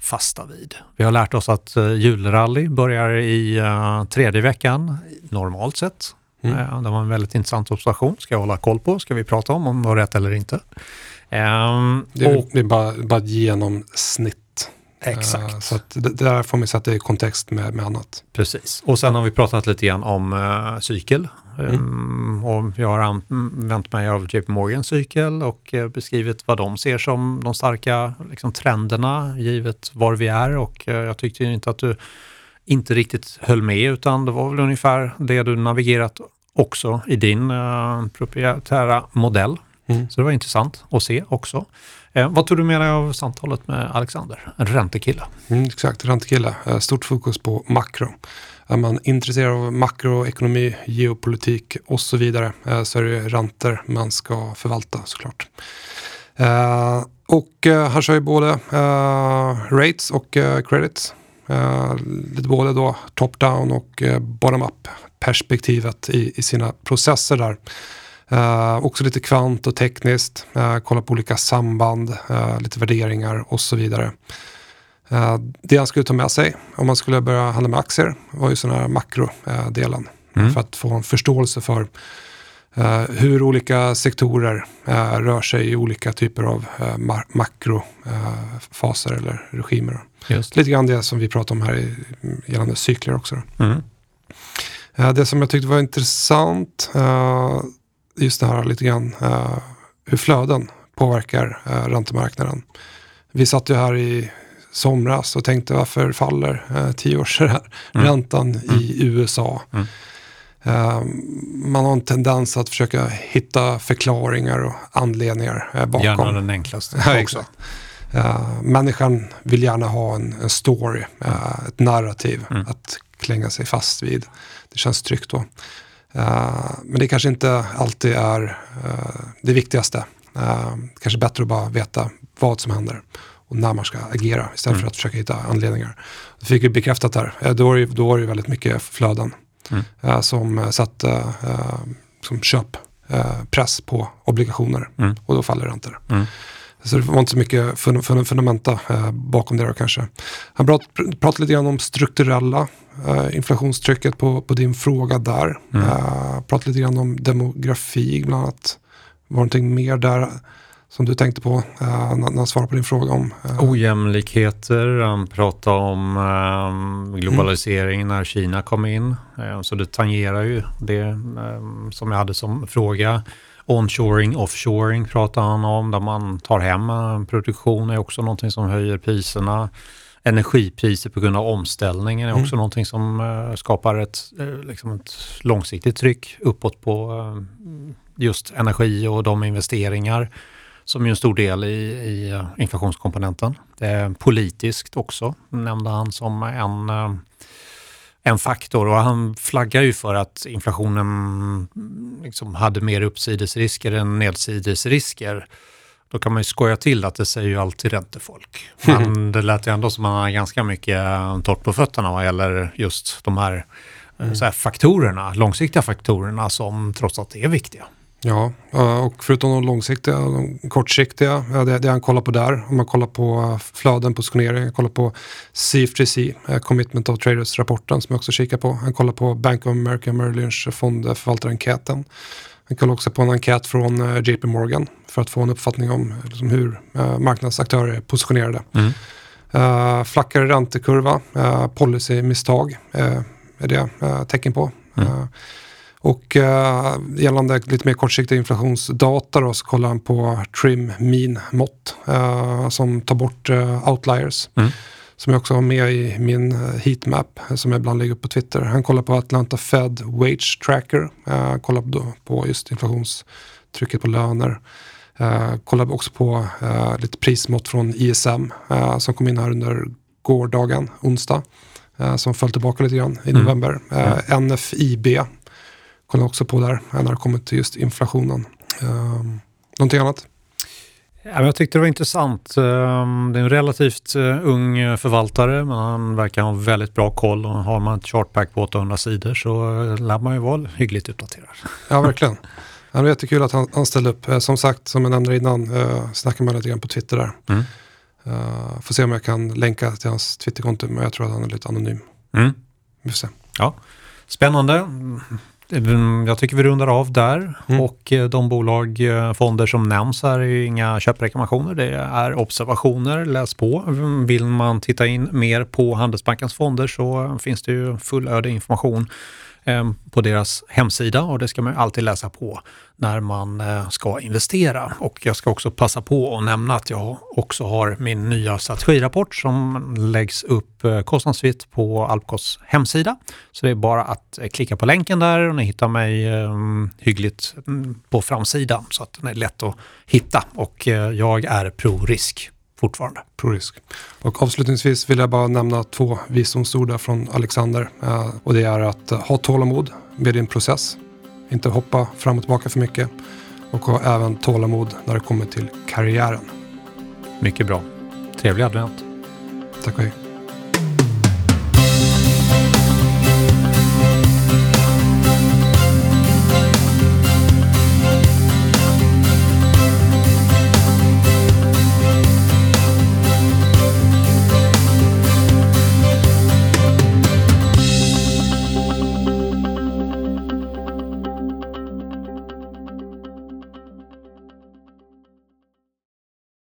fasta vid. Vi har lärt oss att julrally börjar i tredje veckan, normalt sett. Mm. Det var en väldigt intressant observation. Ska jag hålla koll på. Ska vi prata om om det var rätt eller inte. Um, det, är, och, det är bara, bara genomsnitt. Exakt. Uh, så att det, där får man sätta i kontext med, med annat. Precis. Och sen har vi pratat lite grann om uh, cykel. Mm. Um, och jag har använt mig av JP Morgans cykel och uh, beskrivit vad de ser som de starka liksom, trenderna givet var vi är och jag tyckte inte att du inte riktigt höll med utan det var väl ungefär det du navigerat också i din uh, proprietära modell. Mm. Så det var intressant att se också. Eh, vad tog du med dig av samtalet med Alexander, en räntekille? Mm, exakt, räntekille. Eh, stort fokus på makro. Är man intresserad av makroekonomi, geopolitik och så vidare eh, så är det räntor man ska förvalta såklart. Eh, och eh, han kör ju både eh, rates och credits. Lite både då top-down och bottom-up perspektivet i, i sina processer där. Uh, också lite kvant och tekniskt, uh, kolla på olika samband, uh, lite värderingar och så vidare. det han skulle ta med sig om man skulle börja handla med aktier var ju sån här makrodelen. Mm. För att få en förståelse för hur olika sektorer rör sig i olika typer av makrofaser eller regimer. Just. Lite grann det som vi pratar om här i, gällande cykler också. Mm. det som jag tyckte var intressant just det här lite grann hur flöden påverkar räntemarknaden. Vi satt ju här i somras och tänkte varför faller uh, tio års mm. räntan mm. i USA? Mm. Uh, man har en tendens att försöka hitta förklaringar och anledningar uh, bakom. Gärna den enklaste. Ja, exakt. Uh, människan vill gärna ha en, en story, ett narrativ mm. att klänga sig fast vid. Det känns tryggt då. Uh, men det kanske inte alltid är uh, det viktigaste. Uh, kanske bättre att bara veta vad som händer och när man ska agera istället mm. för att försöka hitta anledningar. Det fick vi bekräftat här. Då, var det, då var det väldigt mycket flöden mm. som satte som köppress på obligationer mm. och då faller räntor. Mm. Så det var inte så mycket fun fun fundamenta eh, bakom det då kanske. Han prat, pratade lite grann om strukturella eh, inflationstrycket på, på din fråga där. Mm. Eh, pratade lite grann om demografi bland annat. Var någonting mer där som du tänkte på eh, när han svarade på din fråga om? Eh... Ojämlikheter, han pratade om eh, globalisering mm. när Kina kom in. Eh, så det tangerar ju det eh, som jag hade som fråga. Onshoring, offshoring pratar han om, där man tar hem produktion är också någonting som höjer priserna. Energipriser på grund av omställningen är mm. också någonting som uh, skapar ett, liksom ett långsiktigt tryck uppåt på just energi och de investeringar som är en stor del i, i inflationskomponenten. Det är politiskt också, nämnde han som en en faktor och han flaggar ju för att inflationen liksom hade mer uppsidesrisker än nedsidesrisker. Då kan man ju skoja till att det säger ju alltid räntefolk. Men det lät ju ändå som att man har ganska mycket torrt på fötterna vad gäller just de här, mm. här faktorerna, långsiktiga faktorerna som trots allt är viktiga. Ja, och förutom de långsiktiga, de kortsiktiga, det, det han kollar på där, om man kollar på flöden, positionering, kollar på CFTC, Commitment of Traders-rapporten som jag också kikar på. Han kollar på Bank of America Merrill Lynch fondförvaltarenkäten. Han kollar också på en enkät från JP Morgan för att få en uppfattning om liksom, hur marknadsaktörer är positionerade. Mm. Uh, flackare räntekurva, uh, policymisstag uh, är det uh, tecken på. Mm. Och uh, gällande lite mer kortsiktiga inflationsdata då, så kollar han på trim mean mått uh, som tar bort uh, outliers. Mm. Som jag också har med i min heatmap som jag ibland lägger upp på Twitter. Han kollar på Atlanta Fed Wage Tracker. Uh, kollar på, på just inflationstrycket på löner. Uh, kollar också på lite prismått från ISM som kom in här under gårdagen, onsdag. Som föll tillbaka lite grann i mm. november. Mm. NFIB kollar också på där när det kommer till just inflationen. Um, någonting annat? Ja, jag tyckte det var intressant. Ehm, det är en relativt ung förvaltare men han verkar ha väldigt bra koll och har man ett chartpack på 800 sidor så lär man ju vara hyggligt uppdaterad. Ja, verkligen. Det var jättekul att han, han ställde upp. Eh, som sagt, som jag nämnde innan, snackade med lite grann på Twitter där. Mm. Får se om jag kan länka till hans Twitterkonto, men jag tror att han är lite anonym. Mm. Vi får se. Ja. Spännande. Jag tycker vi rundar av där mm. och de bolag, fonder som nämns här är inga köprekommendationer. Det är observationer, läs på. Vill man titta in mer på Handelsbankens fonder så finns det ju fullödig information Eh, på deras hemsida och det ska man alltid läsa på när man eh, ska investera. Och jag ska också passa på att nämna att jag också har min nya strategirapport som läggs upp eh, kostnadsfritt på Alpcos hemsida. Så det är bara att klicka på länken där och ni hittar mig hyggligt mm, på framsidan så att den är lätt att hitta och jag är pro-risk fortfarande. Pro-risk. Och avslutningsvis vill jag bara nämna två visdomsord från Alexander. Eh, och det är att ha tålamod med din process. Inte hoppa fram och tillbaka för mycket. Och ha även tålamod när det kommer till karriären. Mycket bra. Trevlig advent. Tack och hej.